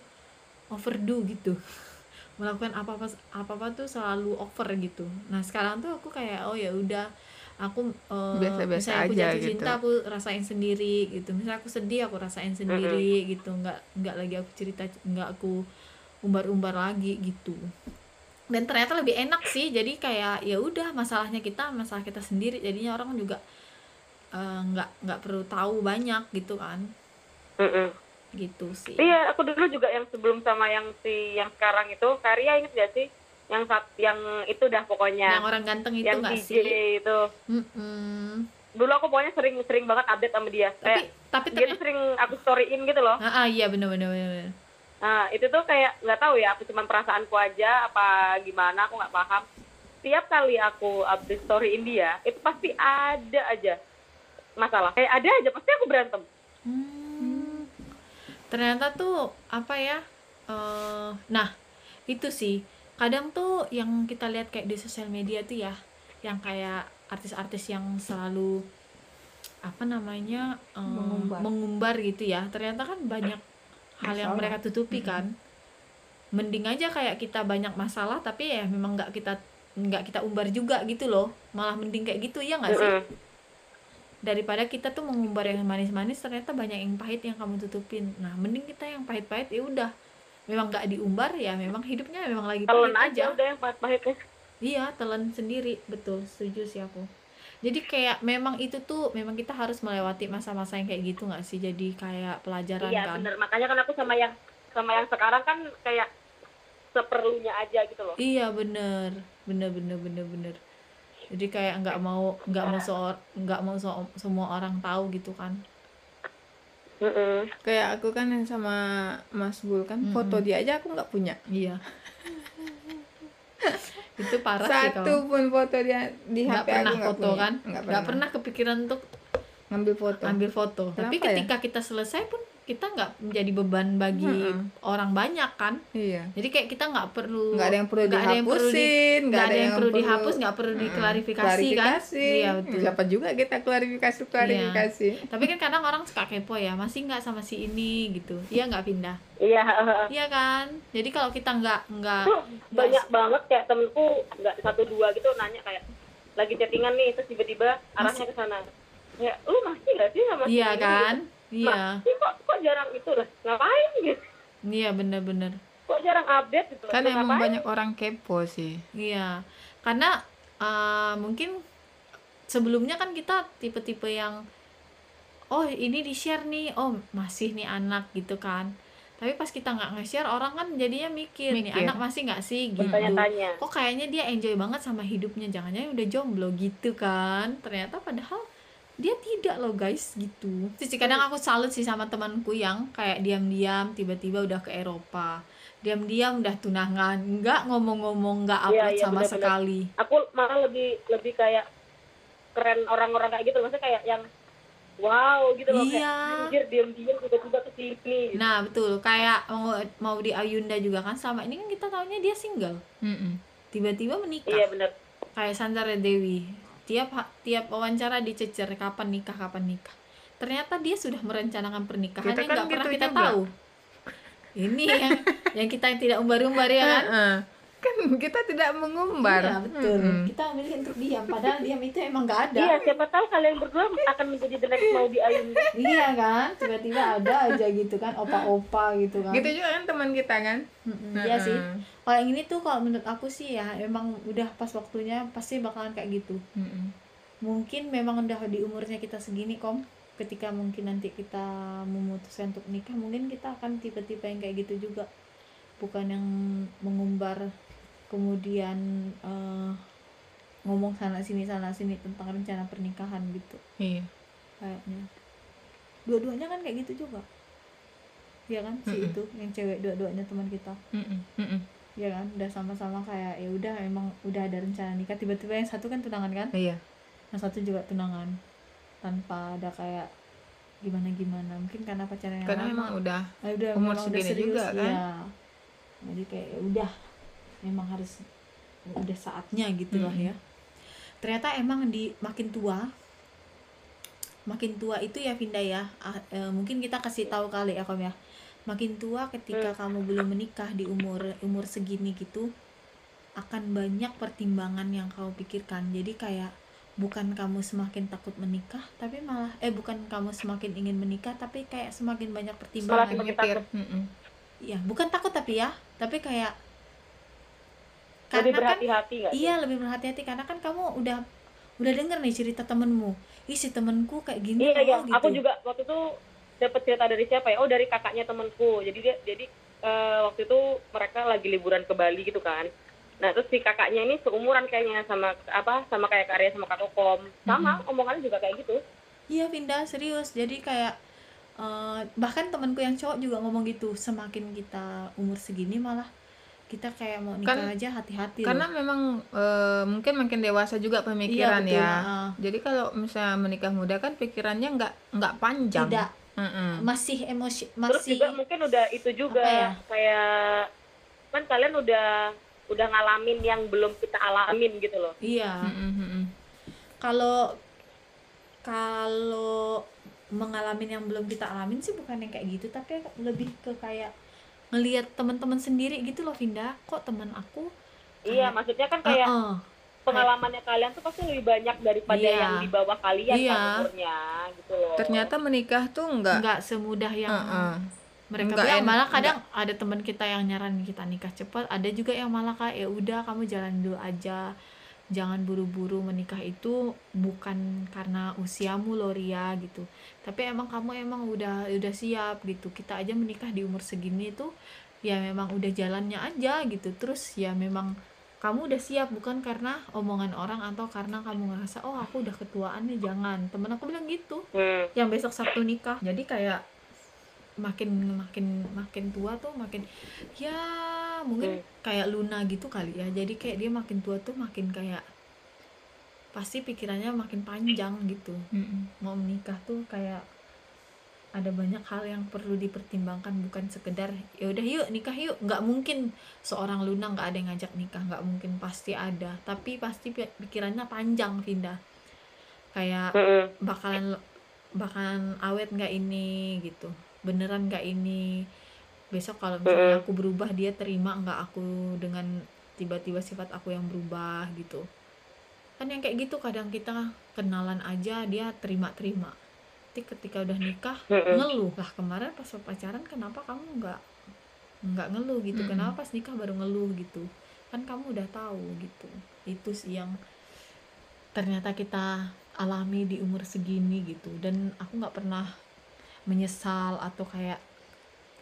overdo gitu? Melakukan apa apa apa apa tuh selalu over gitu. Nah sekarang tuh aku kayak oh ya udah aku eh, Biasa-biasa misalnya aku aja jatuh gitu. cinta aku rasain sendiri gitu. Misalnya aku sedih aku rasain sendiri gitu. Nggak nggak lagi aku cerita nggak aku umbar-umbar lagi gitu dan ternyata lebih enak sih. Jadi kayak ya udah masalahnya kita masalah kita sendiri. Jadinya orang juga eh, nggak nggak perlu tahu banyak gitu kan. Mm-mm. gitu sih. Iya aku dulu juga yang sebelum sama yang si yang sekarang itu. Karya inget gak sih? Yang sat yang itu dah pokoknya. Yang orang ganteng itu yang DJ sih? itu. Mm-mm. dulu aku pokoknya sering sering banget update sama dia. Tapi kayak tapi dia ternyata tuh sering aku storyin gitu loh. Ah, ah, iya bener bener bener, bener. Nah itu tuh kayak nggak tahu ya aku cuma perasaanku aja apa gimana aku nggak paham tiap kali aku update storyin dia itu pasti ada aja masalah kayak ada aja pasti aku berantem Hmm. Ternyata tuh apa ya? eh nah, itu sih. Kadang tuh yang kita lihat kayak di sosial media tuh ya, yang kayak artis-artis yang selalu apa namanya eh, Mengumbar. mengumbar gitu ya. Ternyata kan banyak hal yang mereka tutupi kan. Mending aja kayak kita banyak masalah tapi ya memang nggak kita nggak kita umbar juga gitu loh. Malah mending kayak gitu ya nggak sih? Daripada kita tuh mengumbar yang manis-manis ternyata banyak yang pahit yang kamu tutupin. Nah mending kita yang pahit-pahit ya udah. Memang nggak diumbar ya memang hidupnya memang lagi telan pahit aja. udah yang pahit-pahitnya. Iya telan sendiri. Betul setuju sih aku jadi kayak memang itu tuh memang kita harus melewati masa-masa yang kayak gitu nggak sih? Jadi kayak pelajaran iya kan? bener. Makanya kan aku sama yang sama yang sekarang kan kayak seperlunya aja gitu loh. Iya bener. Bener bener bener bener. Jadi kayak nggak mau nggak mau seor nggak mau so- semua orang tahu gitu kan? Mm-mm. kayak aku kan yang sama Mas Bul kan foto dia aja aku nggak punya. Iya itu parah sih satu pun foto dia di nggak HP pernah aku foto punya. kan nggak pernah. pernah kepikiran untuk ngambil foto ambil foto tapi Kenapa ya? ketika kita selesai pun kita nggak menjadi beban bagi Mm-mm. orang banyak kan? Iya. Jadi kayak kita nggak perlu nggak ada yang perlu nggak ada yang perlu di- dihapusin nggak ada yang perlu dihapus nggak perlu Mm-mm. diklarifikasi kan? Iya betul. Iya. siapa juga kita klarifikasi klarifikasi. Tapi kan kadang orang suka kepo ya masih nggak sama si ini gitu. Iya nggak pindah iya. Iya kan? Jadi kalau kita nggak nggak banyak banget kayak temenku nggak satu dua gitu nanya kayak lagi chattingan nih terus tiba-tiba arahnya ke sana. Ya lu masih gak sih sama si iya ini?" kan? Gitu. Iya masih kok kok jarang itu lah ngapain gitu iya bener-bener kok jarang update gitu kan emang ngapain? banyak orang kepo sih Iya, karena uh, mungkin sebelumnya kan kita tipe-tipe yang oh ini di share nih, oh masih nih anak gitu kan. Tapi pas kita nggak nge-share orang kan jadinya mikir, nih Mikir. anak masih nggak sih gitu. bertanya-tanya Kok kayaknya dia enjoy banget sama hidupnya, jangan-jangan udah jomblo gitu kan. Ternyata padahal dia tidak loh guys gitu. Sisi kadang aku salut sih sama temanku yang kayak diam-diam tiba-tiba udah ke Eropa. Diam-diam udah tunangan, nggak ngomong-ngomong, nggak Iya, upload iya, sama bener-bener. sekali. aku malah lebih lebih kayak keren orang-orang kayak gitu maksudnya kayak yang wow gitu loh Iya. kayak diem-diem tiba-tiba ke sini gitu. Nah betul, kayak mau mau di Ayunda juga kan sama ini kan kita tahunya dia single, Mm-mm. tiba-tiba menikah. iya bener Kayak Sandra Dewi, tiap tiap wawancara dicecer kapan nikah kapan nikah. Ternyata dia sudah merencanakan pernikahannya Kita kan nggak pernah gitu kita juga. tahu. Ini yang yang kita yang tidak umbar-umbar ya kan? Kan kita tidak mengumbar Iya betul. Mm-mm. Kita memilih untuk diam, padahal diam itu emang nggak ada. iya siapa tahu kalian berdua akan menjadi the next mau di Ayun Iya kan, tiba-tiba ada aja gitu kan, opa-opa gitu kan. gitu juga kan teman kita kan Mm-mm, Iya sih. Kalau yang ini tuh kalau menurut aku sih ya emang udah pas waktunya pasti bakalan kayak gitu. Mm-mm. Mungkin memang udah di umurnya kita segini kom. Ketika mungkin nanti kita memutuskan untuk nikah, mungkin kita akan tipe-tipe yang kayak gitu juga. Bukan yang mengumbar kemudian eh, ngomong sana sini sana sini tentang rencana pernikahan gitu iya kayaknya. Dua-duanya kan kayak gitu juga. Iya kan si Mm-mm. itu yang cewek dua-duanya teman kita. Mm-mm. Mm-mm. ya kan udah sama-sama kayak ya udah emang udah ada rencana nikah tiba-tiba yang satu kan tunangan kan iya yang satu juga tunangan tanpa ada kayak gimana gimana mungkin karena pacaran yang karena lama emang udah eh, udah umur udah segini serius juga, kan? ya jadi kayak ya udah memang harus udah saatnya gitu lah Mm-mm. ya ternyata emang di makin tua makin tua itu ya Vinda ya ah, eh, mungkin kita kasih tahu kali ya Kom ya makin tua ketika kamu belum menikah di umur umur segini gitu akan banyak pertimbangan yang kamu pikirkan jadi kayak bukan kamu semakin takut menikah tapi malah eh bukan kamu semakin ingin menikah tapi kayak semakin banyak pertimbangan semakin takut. Mm-mm. ya bukan takut tapi ya tapi kayak karena kan berhati-hati sih? iya lebih berhati-hati. Karena kan kamu udah udah denger nih cerita temenmu. Ih si temenku kayak gini iya iya. loh," gitu. aku juga waktu itu dapat cerita dari siapa ya? Oh dari kakaknya temanku jadi dia jadi eh, waktu itu mereka lagi liburan ke Bali gitu kan. Nah terus si kakaknya ini seumuran kayaknya sama apa sama kayak Karya sama Kak Kokom. Sama omongannya juga kayak gitu. Iya Vinda serius. Jadi kayak eh, bahkan temanku yang cowok juga ngomong gitu. Semakin kita umur segini malah kita kayak mau nikah Kan- aja hati-hati karena loh. memang eh, mungkin makin dewasa juga pemikiran Iya, betul, ya ah. jadi kalau misalnya menikah muda kan pikirannya nggak nggak panjang tidak Mm-mm. masih emosi Terus masih juga mungkin udah itu juga ya? kayak kan kalian udah udah ngalamin yang belum kita alamin gitu loh. iya Mm-mm, mm-mm. kalau kalau mengalami yang belum kita alamin sih bukan yang kayak gitu tapi lebih ke kayak ngelihat teman-teman sendiri gitu loh Vinda kok teman aku Iya, maksudnya kan kayak Heeh. pengalamannya kalian tuh pasti lebih banyak daripada Iya. yang di bawah kalian Iya. kan umurnya gitu loh. ternyata menikah tuh nggak nggak semudah yang Heeh. mereka Nggak bilang malah kadang ada teman kita yang nyaranin kita nikah cepat ada juga yang malah kayak ya udah kamu jalan dulu aja jangan buru-buru menikah itu bukan karena usiamu loh Ria gitu. Tapi emang kamu emang udah udah siap gitu. Kita aja menikah di umur segini tuh ya memang udah jalannya aja gitu. Terus ya memang kamu udah siap bukan karena omongan orang atau karena kamu ngerasa oh aku udah ketuaan nih jangan. Temen aku bilang gitu. Hmm. yang besok Sabtu nikah. Jadi kayak makin makin makin tua tuh makin ya mungkin kayak Luna gitu kali ya. Jadi kayak dia makin tua tuh makin kayak pasti pikirannya makin panjang gitu. Mm-mm. mau menikah tuh kayak ada banyak hal yang perlu dipertimbangkan bukan sekedar ya udah yuk nikah yuk. Nggak mungkin seorang Luna nggak ada yang ngajak nikah nggak mungkin pasti ada. Tapi pasti pi- pikirannya panjang Vinda. Kayak bakalan bakalan awet nggak ini gitu beneran nggak ini? Besok kalau misalnya aku berubah dia terima nggak aku dengan tiba-tiba sifat aku yang berubah gitu? Kan yang kayak gitu kadang kita kenalan aja dia terima-terima. Tapi ketika udah nikah ngeluh. Lah kemarin pas pacaran kenapa kamu nggak nggak ngeluh gitu? Kenapa pas nikah baru ngeluh gitu? Kan kamu udah tahu gitu. Itu sih yang ternyata kita alami di umur segini gitu. Dan aku nggak pernah menyesal atau kayak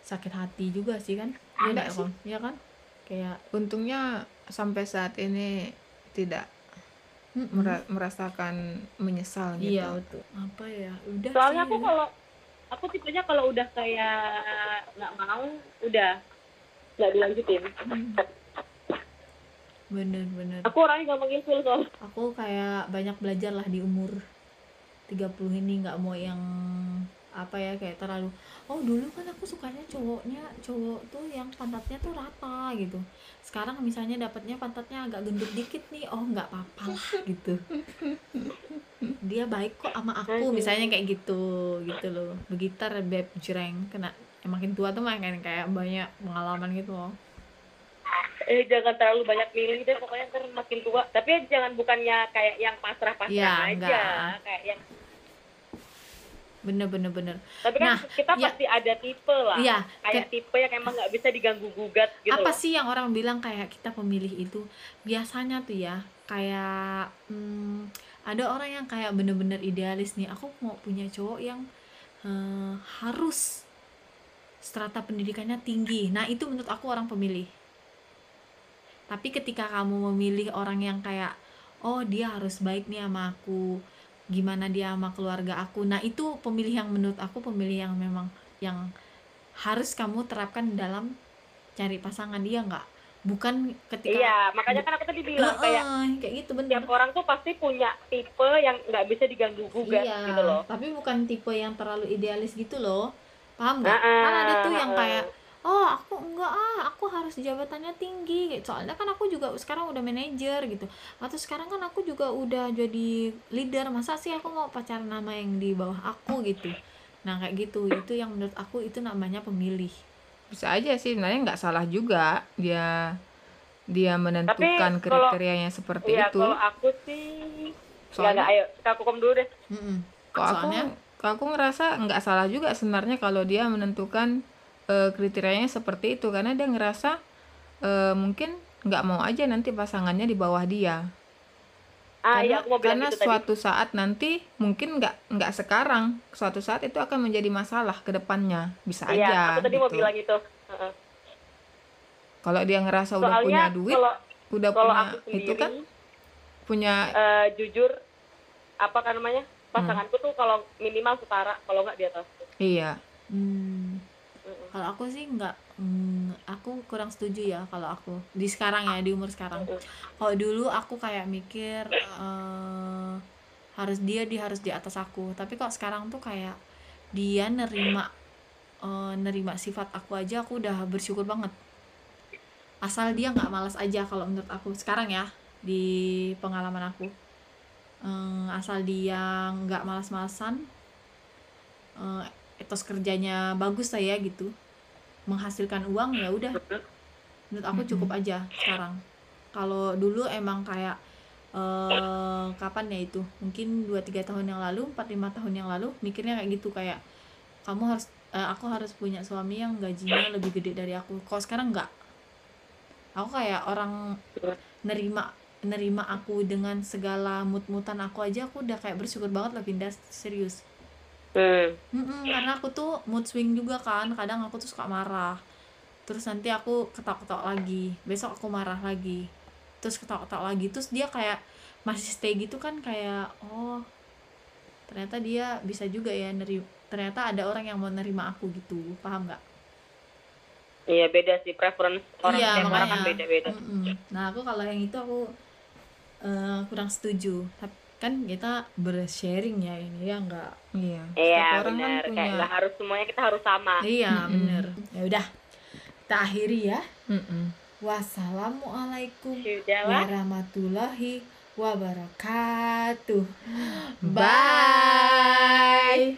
sakit hati juga sih kan Iya nggak, Enggak sih. Iya kan kayak untungnya sampai saat ini tidak mm-mm. mera- merasakan menyesal gitu iya betul apa ya udah Soalnya sih, aku kalau aku tipenya kalau udah kayak nggak mau, udah nggak dilanjutin. Hmm. bener-bener Aku orangnya gampang ilfil soalnya. aku kayak banyak belajar lah di umur 30 ini nggak mau yang apa ya kayak terlalu oh dulu kan aku sukanya cowoknya cowok tuh yang pantatnya tuh rata gitu sekarang misalnya dapatnya pantatnya agak gendut dikit nih oh nggak apa-apa lah gitu dia baik kok sama aku misalnya kayak gitu gitu loh begitar beb jreng kena yang makin tua tuh makin kayak banyak pengalaman gitu loh Eh jangan terlalu banyak milih deh, pokoknya ntar makin tua. Tapi jangan bukannya kayak yang pasrah-pasrah Iya, aja, enggak. kayak yang. Bener bener bener Tapi kan Nah, kita ya. pasti ada tipe lah. iya Kayak tipe yang emang nggak bisa diganggu gugat gitu. apa loh. sih yang orang bilang kayak kita pemilih itu biasanya tuh ya kayak hmm, ada orang yang kayak bener-bener idealis nih aku mau punya cowok yang eh, harus strata pendidikannya tinggi nah itu menurut aku orang pemilih tapi ketika kamu memilih orang yang kayak oh dia harus baik nih sama aku gimana dia sama keluarga aku. Nah itu pemilih yang menurut aku pemilih yang memang yang harus kamu terapkan dalam cari pasangan dia nggak? Bukan ketika Iya, makanya kan aku tadi bilang kayak Heeh, kayak gitu bener. tiap orang tuh pasti punya tipe yang nggak bisa diganggu gugat iya gitu loh. tapi bukan tipe yang terlalu idealis gitu loh. Paham nggak? Heeh, kan ada tuh yang kayak oh aku enggak ah aku harus jabatannya tinggi. Gitu. soalnya kan aku juga sekarang udah manajer gitu. Atau sekarang kan aku juga udah jadi leader. Masa sih aku mau pacaran sama yang di bawah aku gitu? Nah kayak gitu. Itu yang menurut aku itu namanya pemilih. Bisa aja sih. Sebenarnya nggak salah juga dia dia menentukan kalau- kriterianya seperti Iya, itu. kalau aku sih nggak soalnya nggak ayo aku kom dulu deh. Mm-mm. kalau aku kalau aku ngerasa nggak salah juga sebenarnya kalau dia menentukan eh, kriterianya seperti itu karena dia ngerasa eh, mungkin nggak mau aja nanti pasangannya di bawah dia Ah karena, iya, aku mau karena gitu tadi. suatu saat nanti mungkin nggak nggak sekarang suatu saat itu akan menjadi masalah ke depannya bisa Iya, aja aku tadi mau gitu. bilang itu. Heeh. kalau dia ngerasa udah Soalnya punya duit kalau udah kalau punya aku itu sendiri kan punya eh, jujur apa kan namanya pasanganku tuh kalau minimal setara kalau nggak di atas iya Hmm. Kalau aku sih nggak, hmm, aku kurang setuju ya kalau aku di sekarang ya di umur sekarang. Kalau dulu aku kayak mikir eh, harus dia dia harus di atas aku. Tapi kok sekarang tuh kayak dia nerima eh, nerima sifat aku aja aku udah bersyukur banget. Asal dia nggak malas aja kalau menurut aku sekarang ya di pengalaman aku. Eh, asal dia nggak malas-malasan etos kerjanya bagus saya gitu. Menghasilkan uang ya udah. Menurut aku cukup aja sekarang. Kalau dulu emang kayak eh kapan ya itu? Mungkin 2-3 tahun yang lalu 4-5 tahun yang lalu mikirnya kayak gitu kayak kamu harus eh, aku harus punya suami yang gajinya lebih gede dari aku. Kalau sekarang enggak. Aku kayak orang nerima nerima aku dengan segala mut-mutan aku aja aku udah kayak bersyukur banget lah pindah serius hmm. Mm-mm, karena aku tuh mood swing juga kan kadang aku tuh suka marah terus nanti aku ketawa-ketawa lagi besok aku marah lagi terus ketawa-ketawa lagi terus dia kayak masih stay gitu kan kayak oh ternyata dia bisa juga ya nerima ternyata ada orang yang mau nerima aku gitu paham nggak iya beda sih preference orang Iya, tiap orang kan makanya. beda-beda Mm-mm. nah aku kalau yang itu aku eh, kurang setuju tapi kan kita bersharing ya ini ya nggak iya. iya Setiap orang kan benar. punya kayak nggak harus semuanya kita harus sama. Iya bener ya udah kita akhiri ya. Mm-mm. Wassalamualaikum Sudah lah warahmatullahi wabarakatuh. Bye.